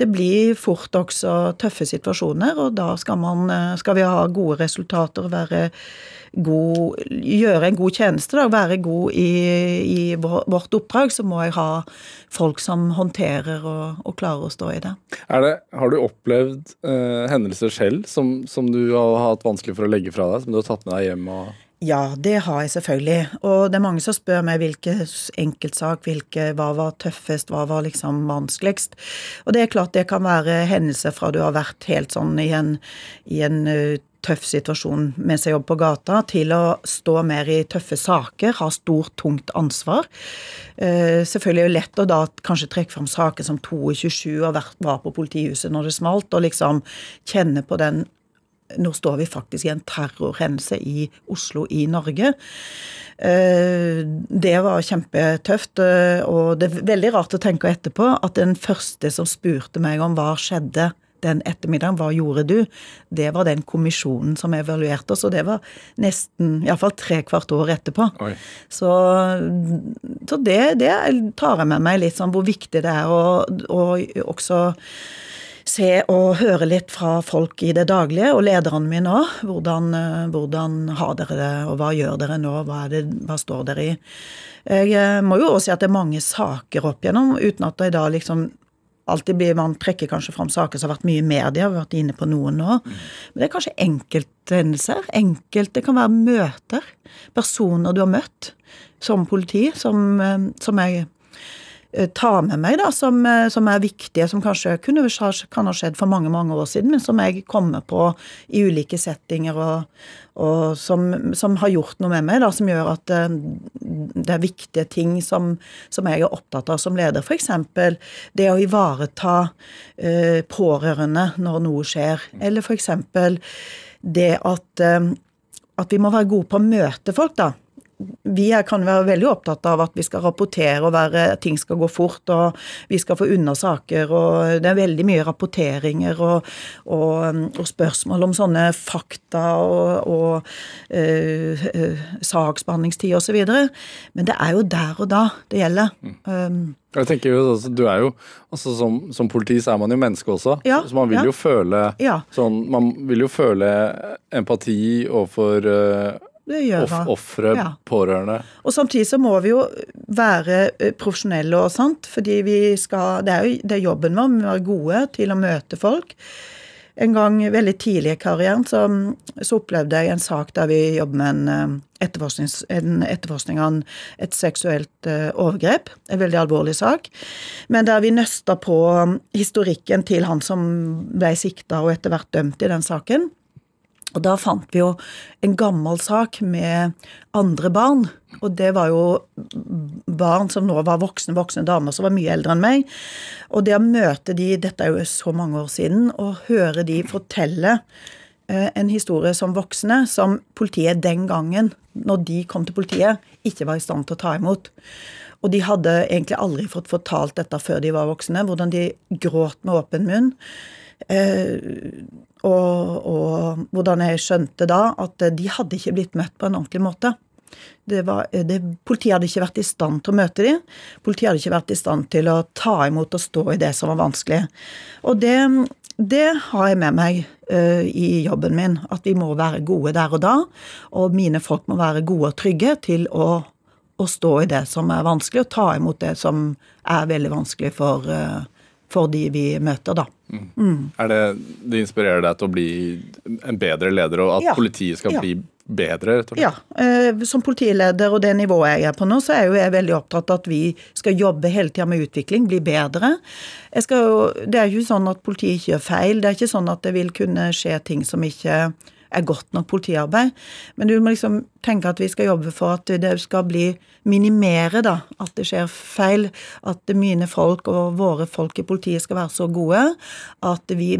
[SPEAKER 4] det blir fort også tøffe situasjoner, og da skal, man, skal vi ha gode resultater og god, gjøre en god tjeneste, da, være god i, i, vårt oppdrag, så må jeg ha folk som håndterer og, og klarer å stå i det.
[SPEAKER 2] det har du opplevd eh, hendelser selv som, som, du har hatt vanskelig for å legge fra deg, som du har tatt med deg hjem? og
[SPEAKER 4] ja, det har jeg selvfølgelig. Og det er mange som spør meg hvilken enkeltsak, hvilke, hva var tøffest, hva var liksom vanskeligst. Og det er klart det kan være hendelser fra du har vært helt sånn i en, i en uh, tøff situasjon mens jeg jobber på gata, til å stå mer i tøffe saker, ha stort, tungt ansvar. Uh, selvfølgelig er det lett å da kanskje trekke fram saker som 22 og var på politihuset når det smalt, og liksom kjenne på den nå står vi faktisk i en terrorhendelse i Oslo i Norge. Det var kjempetøft, og det er veldig rart å tenke etterpå at den første som spurte meg om hva skjedde den ettermiddagen, hva gjorde du? Det var den kommisjonen som evaluerte oss, og det var nesten iallfall tre kvart år etterpå. Oi. Så, så det, det, tar jeg med meg litt sånn hvor viktig det er å, å også se og høre litt fra folk i det daglige, og lederne mine òg. Hvordan, hvordan, har dere det, og hva gjør dere nå, hva, det, hva står dere i? Jeg må jo også si at det er mange saker opp igjennom, uten at det da liksom alltid blir, Man trekker kanskje fram saker som har vært mye i media, vi har vært inne på noen nå. Men det er kanskje enkelthendelser. Enkelt, det kan være møter. Personer du har møtt som politi, som, som jeg eh, tar med meg, da, som, eh, som er viktige, som kanskje kunne, kan ha skjedd for mange mange år siden, men som jeg kommer på i ulike settinger, og, og som, som, har gjort noe med meg, da, som gjør at det, det er viktige ting som, som, jeg er opptatt av som leder. F.eks. det å ivareta uh, pårørende når noe skjer, eller f.eks. det at, uh, at vi må være gode på å møte folk, da vi kan være veldig opptatt av at vi skal rapportere og være, ting skal gå fort, og vi skal få unna saker. og Det er veldig mye rapporteringer og, og, og spørsmål om sånne fakta og, og øh, øh, saksbehandlingstid osv. Men det er jo der og da det gjelder. Um,
[SPEAKER 2] jeg tenker jo, du er jo, altså Som, som politi så er man jo menneske også. Ja, så man vil ja. føle ja. sånn, Man vil jo føle empati overfor uh, det gjør vi. Ofre, ja. pårørende.
[SPEAKER 4] Og samtidig så må vi jo være eh, profesjonelle og sant, fordi vi skal Det er jo det er jobben vår, vi må være gode til å møte folk. En gang veldig tidlig i karrieren så, så opplevde jeg en sak der vi jobber med en, etterforskning, en etterforskning av et seksuelt uh, overgrep. En veldig alvorlig sak. Men der vi nøsta på historikken til han som ble sikta og etter hvert dømt i den saken. Og da fant vi jo en gammel sak med andre barn. Og det var jo barn som nå var voksne, voksne damer som var mye eldre enn meg. Og det å møte de, dette er jo så mange år siden, og høre de fortelle eh, en historie som voksne som politiet den gangen, når de kom til politiet, ikke var i stand til å ta imot. Og de hadde egentlig aldri fått fortalt dette før de var voksne, hvordan de gråt med åpen munn. Eh, og, og, hvordan jeg skjønte da at de hadde ikke blitt møtt på en ordentlig måte. Det var, det, politiet hadde ikke vært i stand til å møte dem. Politiet hadde ikke vært i stand til å ta imot og stå i det som var vanskelig. Og det, det har jeg med meg uh, i jobben min. At vi må være gode der og da. Og mine folk må være gode og trygge til å, å stå i det som er vanskelig, og ta imot det som er veldig vanskelig for, uh, for de vi møter, da.
[SPEAKER 2] Mm. Er det, det inspirerer deg til å bli en bedre leder, og at ja. politiet skal ja. bli bedre?
[SPEAKER 4] Ja. Eh, som politileder og det nivået jeg er på nå, så er jo jeg veldig opptatt av at vi skal jobbe hele tida med utvikling, bli bedre. Jo, det er jo ikke sånn at politiet ikke gjør feil. Det er ikke sånn at det vil kunne skje ting som ikke er godt nok politiarbeid. Men du må liksom tenke at vi skal jobbe for at det skal bli minimere, da. At det skjer feil. At mine folk og våre folk i politiet skal være så gode at vi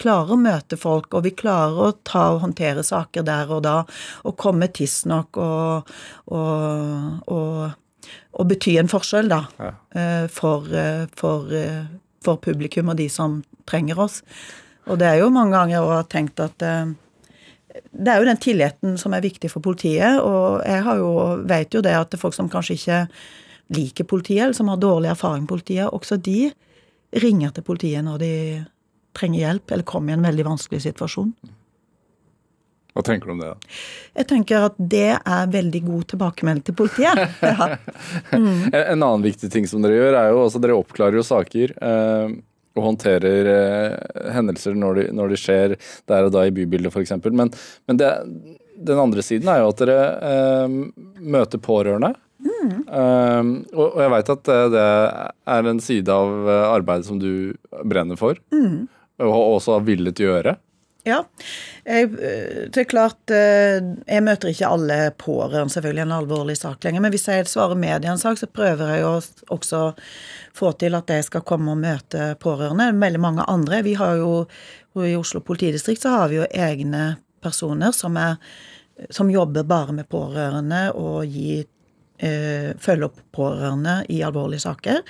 [SPEAKER 4] klarer å møte folk, og vi klarer å ta og håndtere saker der og da, og komme tidsnok og, og, og, og bety en forskjell, da. Ja. Eh, for, eh, for, eh, for publikum og de som trenger oss. Og det er jo mange ganger jeg har tenkt at det er jo den tilliten som er viktig for politiet. Og jeg har jo, vet jo det at det er folk som kanskje ikke liker politiet, eller som har dårlig erfaring med politiet, også de ringer til politiet når de trenger hjelp eller kommer i en veldig vanskelig situasjon.
[SPEAKER 2] Hva tenker du om det? da?
[SPEAKER 4] Jeg tenker at det er veldig god tilbakemelding til politiet. Ja.
[SPEAKER 2] Mm. En annen viktig ting som dere gjør, er jo altså dere oppklarer jo saker. Eh, og håndterer eh, hendelser når de, når de, skjer der og da i bybildet f.eks. Men, men det, den andre siden er jo at dere eh, møter pårørende. Mm. Um, og, og, jeg veit at det, det, er en side av eh, arbeidet som du brenner for, mm. og også har villet gjøre.
[SPEAKER 4] Ja. Jeg, eh, det er klart Jeg møter ikke alle pårørende selvfølgelig en alvorlig sak lenger. Men hvis jeg svarer media en sak, så prøver jeg å også få til at jeg skal komme og møte pårørende. Veldig mange andre. Vi har jo I Oslo politidistrikt så har vi jo egne personer som, er, som jobber bare med pårørende og gir eh, følge opp pårørende i alvorlige saker.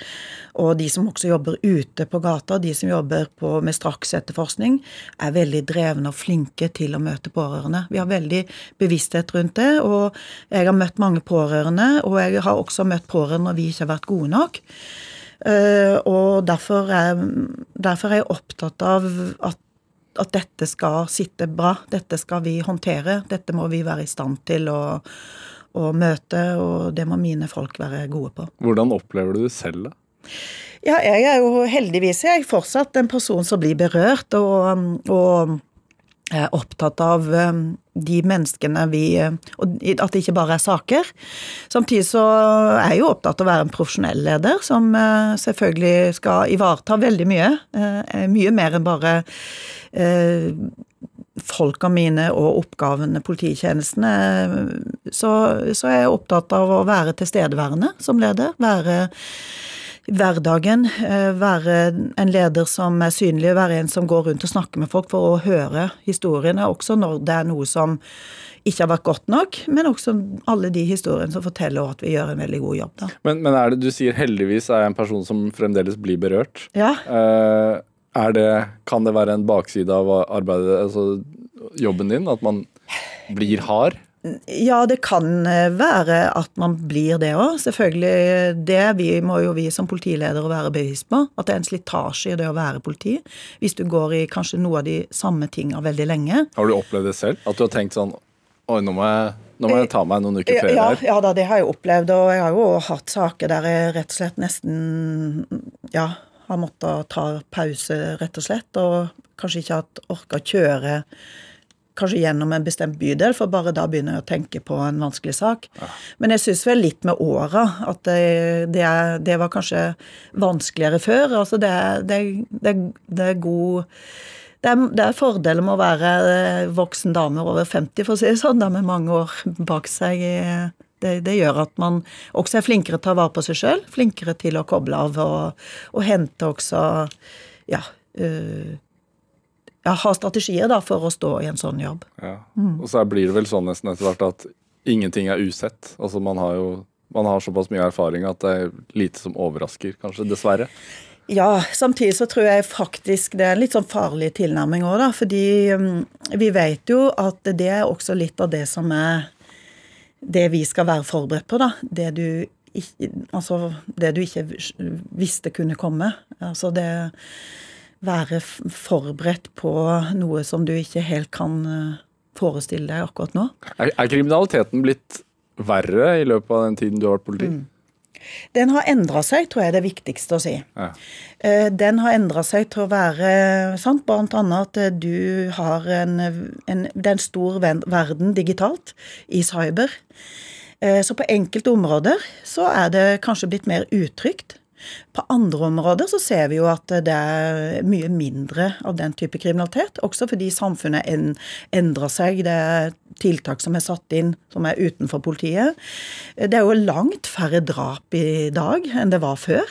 [SPEAKER 4] Og de som også jobber ute på gata, de som jobber på, med straksetterforskning, er veldig drevne og flinke til å møte pårørende. Vi har veldig bevissthet rundt det, og jeg har møtt mange pårørende, og jeg har også møtt pårørende når vi ikke har vært gode nok. Eh, og derfor er, derfor er jeg opptatt av at, at, dette skal sitte bra. Dette skal vi håndtere. Dette må vi være i stand til å, å møte, og det må mine folk være gode på.
[SPEAKER 2] Hvordan opplever du det selv, da?
[SPEAKER 4] Ja, jeg er jo heldigvis jeg er fortsatt en person som blir berørt, og, og er opptatt av eh, de menneskene vi eh, Og at det ikke bare er saker. Samtidig så er jeg jo opptatt av å være en profesjonell leder, som eh, selvfølgelig skal ivareta veldig mye. Mye mer enn bare folka mine og oppgavene, polititjenestene, så, så er jeg opptatt av å være tilstedeværende som leder. Være hverdagen. Eh, være en leder som er synlig, være en som går rundt og snakker med folk for å høre historiene, også når det er noe som ikke har vært godt nok, men også alle de historiene som forteller at vi gjør en veldig god jobb. Da.
[SPEAKER 2] Men, men er det, du sier heldigvis er jeg en person som fremdeles blir berørt.
[SPEAKER 4] Ja.
[SPEAKER 2] Uh, det, kan det være en bakside av arbeidet, altså jobben din, at man blir hard?
[SPEAKER 4] Ja, det kan eh, være at man blir det òg. Selvfølgelig. Det vi må jo vi som politiledere være bevisst på. At det er en slitasje i det å være politi. Hvis du går i kanskje noe av de samme tinga veldig lenge.
[SPEAKER 2] Har du opplevd det selv? At du har tenkt sånn Oi, nå må jeg, nå må jeg ta meg noen uker ferie
[SPEAKER 4] her. Ja, ja da, det har jeg opplevd. Og jeg har jo hatt saker der jeg rett og slett nesten ja, har måttet ta pause, rett og slett. Og kanskje ikke hatt orka kjøre kanskje gjennom en bestemt bydel, for bare da begynner jeg å tenke på en vanskelig sak. Ja. Men jeg syns vel litt med åra at det, det, det, var kanskje vanskeligere før. Altså det, det, det er god det er, det er fordeler med å være voksen dame over 50, for å si det sånn, da med mange år bak seg. Det, det, gjør at man også er flinkere til å ta vare på seg sjøl, flinkere til å koble av og, og hente også ja, øh, ja, ha strategier da, for å stå i en sånn jobb.
[SPEAKER 2] Ja. Mm. Og så blir det vel sånn nesten etter hvert at ingenting er usett. Altså Man har jo man har såpass mye erfaring at det er lite som overrasker, kanskje. Dessverre.
[SPEAKER 4] Ja, samtidig så tror jeg faktisk det er en litt sånn farlig tilnærming òg, da. Fordi um, vi vet jo at det er også litt av det som er det vi skal være forberedt på, da. Det du ikke, altså, det du ikke visste kunne komme. Altså det være forberedt på noe som du ikke helt kan eh, forestille deg akkurat nå.
[SPEAKER 2] Er, er kriminaliteten blitt verre i løpet av den tiden du har vært politi? Mm.
[SPEAKER 4] Den har endra seg, tror jeg er det viktigste å si. Ja. Eh, den har endra seg til å være sant, bl.a. at du har en, en, Det er en stor verden digitalt, i cyber. Eh, så på enkelte områder så er det kanskje blitt mer utrygt. På andre områder så ser vi jo at det er mye mindre av den type kriminalitet. Også fordi samfunnet endrer seg. Det er tiltak som er satt inn som er utenfor politiet. Det er jo langt færre drap i dag enn det var før.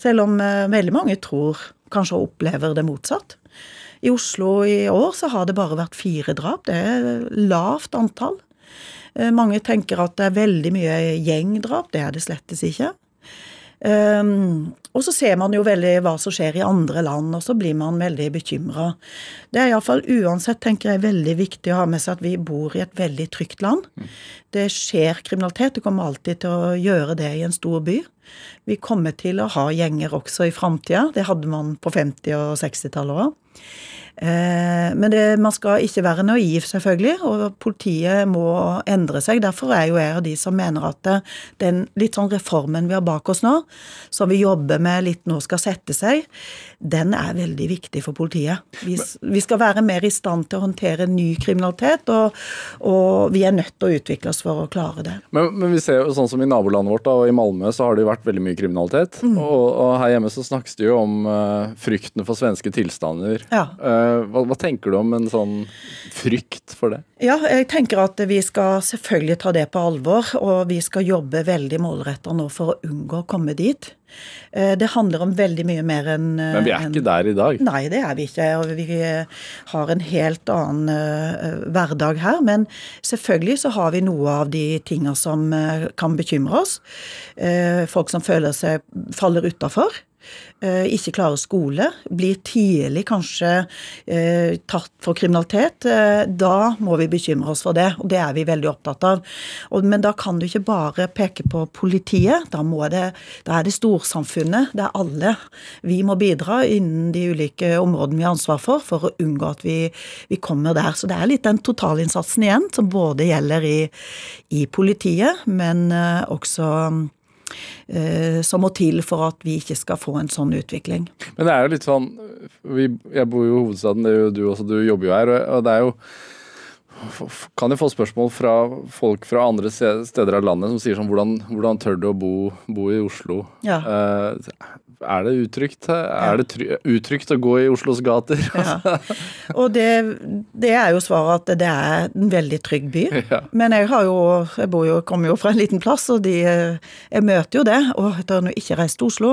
[SPEAKER 4] Selv om eh, veldig mange tror, kanskje opplever det motsatt. I Oslo i år så har det bare vært fire drap. Det er lavt antall. Eh, mange tenker at det er veldig mye gjengdrap. Det er det slettes ikke. Um, og så ser man jo veldig hva som skjer i andre land, og så blir man veldig bekymra. Det er iallfall uansett, tenker jeg, veldig viktig å ha med seg at vi bor i et veldig trygt land. Det skjer kriminalitet, det kommer alltid til å gjøre det i en stor by. Vi kommer til å ha gjenger også i framtida. Det hadde man på 50- og 60-tallet òg. Eh, men det, man skal ikke være naiv, selvfølgelig, og politiet må endre seg. Derfor er jo jeg av de som mener at den litt sånn reformen vi har bak oss nå, som vi jobber med litt nå skal sette seg, den er veldig viktig for politiet. Vi, vi skal være mer i stand til å håndtere ny kriminalitet, og, og, vi er nødt til å utvikle oss for å klare det.
[SPEAKER 2] Men, men vi ser jo sånn som i nabolandet vårt, da, og i Malmö så har det jo vært veldig mye kriminalitet. Mm. Og, og, her hjemme så snakkes det jo om uh, fryktene for svenske tilstander.
[SPEAKER 4] Ja. Uh,
[SPEAKER 2] hva, hva, tenker du om en sånn frykt for det?
[SPEAKER 4] Ja, jeg tenker at vi skal selvfølgelig ta det på alvor, og vi skal jobbe veldig målretta nå for å unngå å komme dit. Eh, det handler om veldig mye mer enn
[SPEAKER 2] Men vi er en, ikke der i dag?
[SPEAKER 4] Nei, det er vi ikke. Og vi har en helt annen uh, hverdag her. Men selvfølgelig så har vi noe av de tinga som uh, kan bekymre oss. Uh, folk som føler seg faller utafor. Eh, ikke klarer skole, blir tidlig kanskje eh, tatt for kriminalitet, eh, da må vi bekymre oss for det. Og det er vi veldig opptatt av. men da kan du ikke bare peke på politiet. Da, det, da er det storsamfunnet, det er alle. Vi må bidra innen de ulike områdene vi har ansvar for, for å unngå at vi, vi kommer der. Så det er litt den totalinnsatsen igjen, som både gjelder i, i politiet, men også som må til for at vi ikke skal få en sånn utvikling.
[SPEAKER 2] Men det er jo litt sånn vi, Jeg bor jo i hovedstaden, det gjør du også, du jobber jo her. og det er jo kan jo få spørsmål fra folk fra andre steder av landet som sier sånn Hvordan, hvordan tør du å bo, bo i Oslo?
[SPEAKER 4] Ja.
[SPEAKER 2] Uh, er det utrygt? Er det utrygt å gå i Oslos gater?
[SPEAKER 4] Ja. Og det, det, er jo svaret at det er en veldig trygg by. Ja. Men jeg har jo, jeg bor jo, kommer jo fra en liten plass, og de, jeg møter jo det. Og jeg har nå ikke reist til Oslo.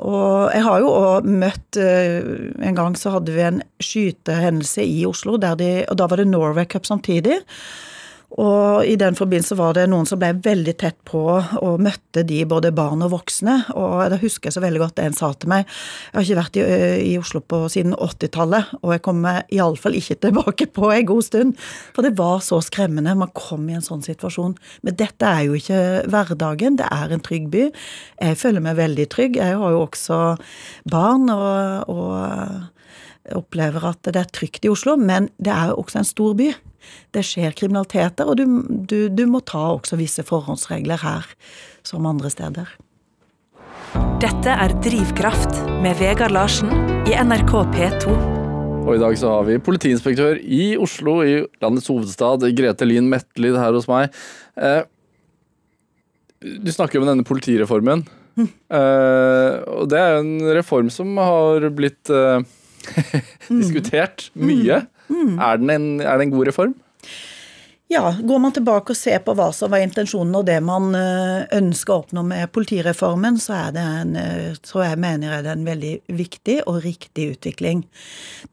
[SPEAKER 4] Og jeg har jo òg møtt eh, En gang så hadde vi en skytehendelse i Oslo, de, og da var det Norway Cup samtidig. Og i den forbindelse var det noen som ble veldig tett på og møtte de, både barn og voksne. Og da husker jeg så veldig godt en sa til meg. Jeg har ikke vært i, i Oslo på siden 80-tallet, og jeg kommer iallfall ikke tilbake på en god stund. For det var så skremmende. Man kom i en sånn situasjon. Men dette er jo ikke hverdagen. Det er en trygg by. Jeg føler meg veldig trygg. Jeg har jo også barn og, og opplever at det er trygt i Oslo, men det er jo også en stor by. Det skjer kriminaliteter, og du, du, du må ta også visse forhåndsregler her som andre steder.
[SPEAKER 3] Dette er Drivkraft med Vegard Larsen i NRK P2.
[SPEAKER 2] Og i dag så har vi politiinspektør i Oslo, i landets hovedstad, Grete Lien Metlid her hos meg. Eh, du snakker jo om denne politireformen. Mm. Eh, og det er jo en reform som har blitt eh, diskutert mye. Mm. Mm. Er, den en, er det en god reform?
[SPEAKER 4] Ja, Går man tilbake og ser på hva som var intensjonen og det man eh, ønsker å oppnå med politireformen, så er det en, tror så jeg mener jeg det er en veldig viktig og riktig utvikling.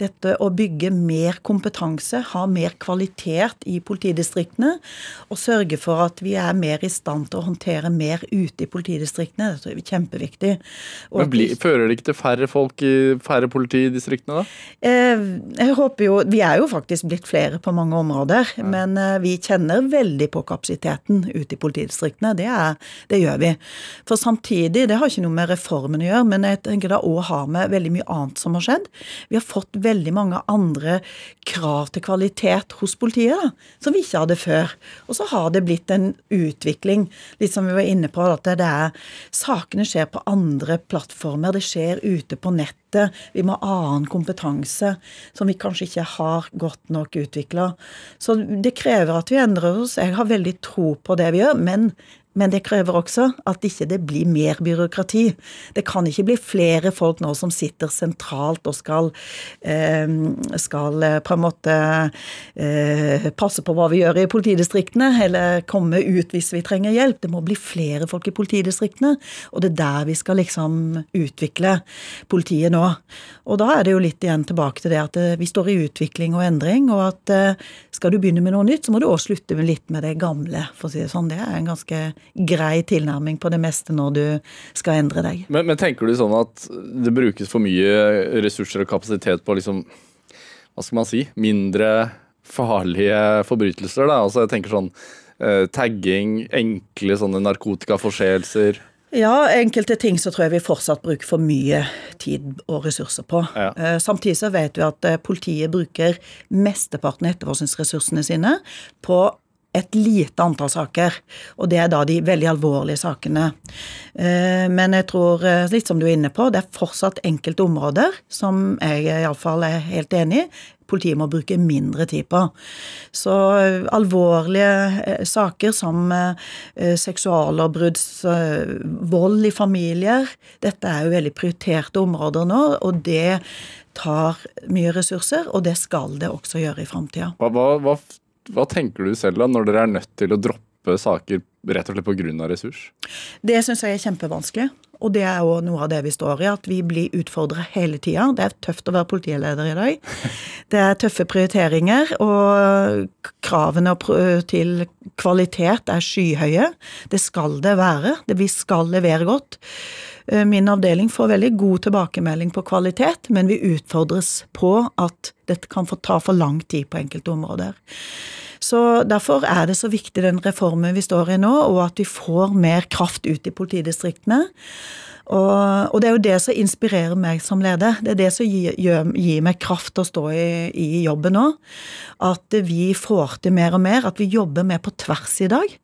[SPEAKER 4] Dette å bygge mer kompetanse, ha mer kvalitet i politidistriktene, og sørge for at vi er mer i stand til å håndtere mer ute i politidistriktene, det tror er kjempeviktig.
[SPEAKER 2] Og Men blir, Fører det ikke til færre folk i færre politidistriktene, da?
[SPEAKER 4] Eh, jeg håper jo Vi er jo faktisk blitt flere på mange områder. Men vi vi kjenner veldig på kapasiteten ute i politidistriktene. Det, er, det, gjør vi. For samtidig, det har ikke noe med reformen å gjøre, men jeg tenker det òg har med veldig mye annet som har skjedd. Vi har fått veldig mange andre krav til kvalitet hos politiet som vi ikke hadde før. Og så har det blitt en utvikling, litt som vi var inne på, at det er sakene skjer på andre plattformer. Det skjer ute på nett dette. Vi må ha annen kompetanse som vi kanskje ikke har godt nok utvikla. Så det krever at vi endrer oss. Jeg har veldig tro på det vi gjør, men men det krever også at ikke det blir mer byråkrati. Det kan ikke bli flere folk nå som sitter sentralt og skal, eh, skal eh, på en måte eh, passe på hva vi gjør i politidistriktene, eller komme ut hvis vi trenger hjelp. Det må bli flere folk i politidistriktene, og det er der vi skal liksom utvikle politiet nå. Og da er det jo litt igjen tilbake til det at vi står i utvikling og endring, og at skal du begynne med noe nytt, så må du også slutte med litt med det gamle, for å si det sånn. Det er en ganske grei tilnærming på det meste når du skal endre deg.
[SPEAKER 2] Men, men tenker du sånn at det brukes for mye ressurser og kapasitet på liksom, hva skal man si, mindre farlige forbrytelser? da? Altså jeg tenker sånn eh, tagging, enkle sånne narkotikaforseelser.
[SPEAKER 4] Ja, enkelte ting så tror jeg vi fortsatt bruker for mye tid og ressurser på. Ja. Eh, samtidig så vet vi at eh, politiet bruker mesteparten av etterforskningsressursene sine på et lite antall saker. Og det er da de veldig alvorlige sakene. Eh, men jeg tror, eh, litt som du er inne på, det er fortsatt enkelte områder som jeg iallfall er helt enig i. Politiet må bruke mindre tid på. Så eh, alvorlige saker som seksuallovbrudd, vold i familier Dette er jo veldig prioriterte områder nå, og det tar mye ressurser, og det skal det også gjøre i framtida.
[SPEAKER 2] Hva, hva, hva tenker du selv da, når dere er nødt til å droppe saker rett og slett pga. ressurs?
[SPEAKER 4] Det syns jeg er kjempevanskelig. Og det er jo noe av det vi står i, at vi blir utfordra hele tida. Det er tøft å være politileder i dag. Det er tøffe prioriteringer, og kravene til kvalitet er skyhøye. Det skal det være. Vi skal levere godt. Eh, min avdeling får veldig god tilbakemelding på kvalitet, men vi utfordres på at dette kan få ta for lang tid på enkelte områder. Så Derfor er det så viktig den reformen vi står i nå, og at vi får mer kraft ut i politidistriktene. Og, og, det er jo det som inspirerer meg som leder. Det er det som gir, gir, gir meg kraft til å stå i, i jobben nå. At vi får til mer og mer. At vi jobber mer på tvers i dag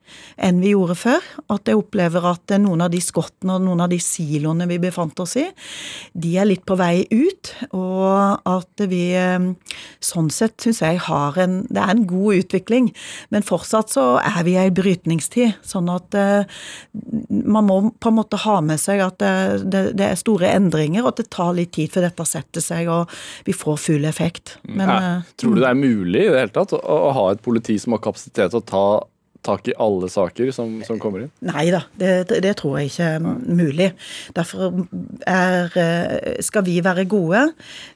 [SPEAKER 4] enn vi gjorde før. At jeg opplever at noen av de skottene og noen av de siloene vi befant oss i, de er litt på vei ut. Og at vi sånn sett syns jeg har en Det er en god utvikling, men fortsatt så er vi i ei brytningstid. Sånn at uh, man må på en måte ha med seg at det, det, er store endringer, og at det tar litt tid før dette setter seg og vi får full effekt.
[SPEAKER 2] Men, ja, uh, tror du det er mulig i det hele tatt å, å ha et politi som har kapasitet til å ta tak i alle saker som, som kommer inn?
[SPEAKER 4] Nei da, det, det, tror jeg ikke er mulig. Derfor er, eh, skal vi være gode,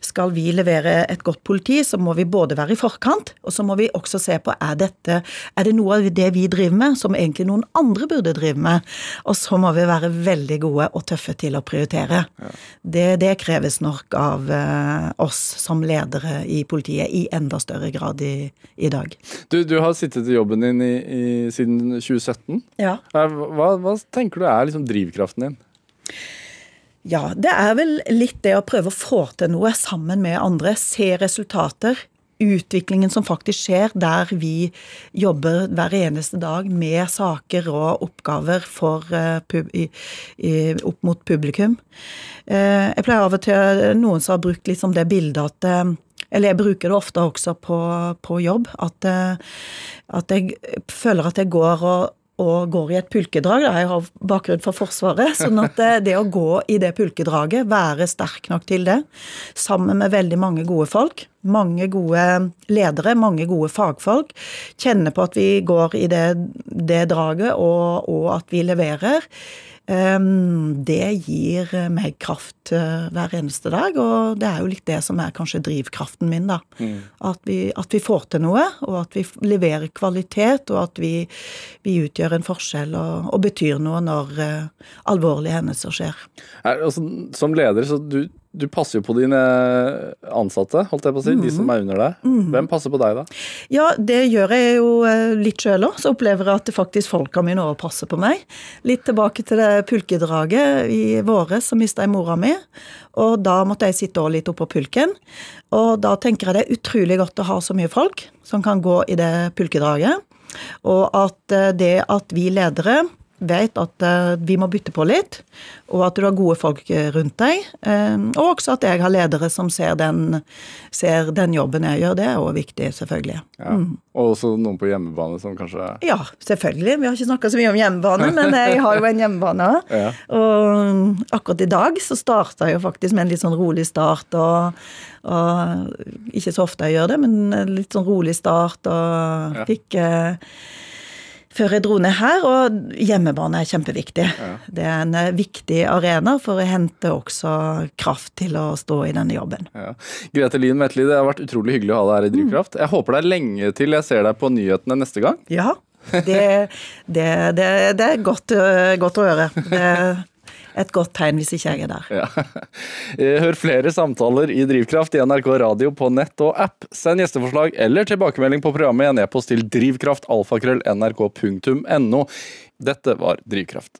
[SPEAKER 4] skal vi levere et godt politi, så må vi både være i forkant, og så må vi også se på er dette er det noe av det vi driver med som egentlig noen andre burde drive med. Og så må vi være veldig gode og tøffe til å prioritere. Ja. Det, det, kreves nok av uh, oss som ledere i politiet i enda større grad i, i dag.
[SPEAKER 2] Du, du har sittet i jobben din i, i siden 2017.
[SPEAKER 4] Ja.
[SPEAKER 2] Hva, hva tenker du er liksom drivkraften din?
[SPEAKER 4] Ja, det er vel litt det å prøve å få til noe sammen med andre. Se resultater. Utviklingen som faktisk skjer der vi jobber hver eneste dag med saker og oppgaver for, uh, i, i, opp mot publikum. Uh, jeg pleier av og til Noen som har brukt liksom det bildet at uh, eller jeg bruker det ofte også på, på jobb. At, eh, at, jeg føler at jeg går og, og går i et pulkedrag. Da. Jeg har bakgrunn fra Forsvaret. sånn at det, det, å gå i det pulkedraget, være sterk nok til det, sammen med veldig mange gode folk, mange gode ledere, mange gode fagfolk, kjenne på at vi går i det, det draget, og, og at vi leverer det gir meg kraft eh, hver eneste dag, og det er jo litt det som er kanskje drivkraften min, da. Mm. At, vi, at, vi, får til noe, og at vi leverer kvalitet, og at vi, vi utgjør en forskjell og, og, betyr noe når uh, alvorlige hendelser skjer.
[SPEAKER 2] Er, altså, som leder, så du du passer jo på dine ansatte, holdt jeg på å si, mm. de som er under deg. Mm. Hvem passer på deg, da?
[SPEAKER 4] Ja, det gjør jeg jo eh, litt sjøl òg. Så opplever jeg at det faktisk folka mine òg passer på meg. Litt tilbake til det pulkedraget. I våre så mista jeg mora mi, og da måtte jeg sitte litt oppå pulken. Og da tenker jeg det er utrolig godt å ha så mye folk som kan gå i det pulkedraget. Og at eh, det at vi ledere vet at uh, vi må bytte på litt, og at du har gode folk eh, rundt deg. Uh, og også at jeg har ledere som ser den, ser den jobben jeg gjør. Det er også viktig, selvfølgelig.
[SPEAKER 2] Ja. Mm. Og også noen på hjemmebane som kanskje
[SPEAKER 4] Ja, selvfølgelig. Vi har ikke snakka så mye om hjemmebane, men jeg har jo en hjemmebane. ja. Og akkurat i dag så starta jeg jo faktisk med en litt sånn rolig start. og, og ikke så ofte jeg gjør det, men litt sånn rolig start, og ja. fikk før jeg dro ned her, og hjemmebane er kjempeviktig. Ja. Det er en eh, viktig arena for å hente også kraft til å stå i denne jobben.
[SPEAKER 2] Ja. Grete Lien Metli, det har vært utrolig hyggelig å ha deg her i Drivkraft. Jeg håper det er lenge til jeg ser deg på nyhetene neste gang.
[SPEAKER 4] Ja, det, det, det, det er godt, eh, godt, å høre. Det et godt tegn hvis ikke jeg er der. Ja.
[SPEAKER 2] Hør flere samtaler i Drivkraft i NRK radio på nett og app. Send gjesteforslag eller tilbakemelding på programmet i en e-post til drivkraftalfakrøll.nrk.no. Dette var Drivkraft.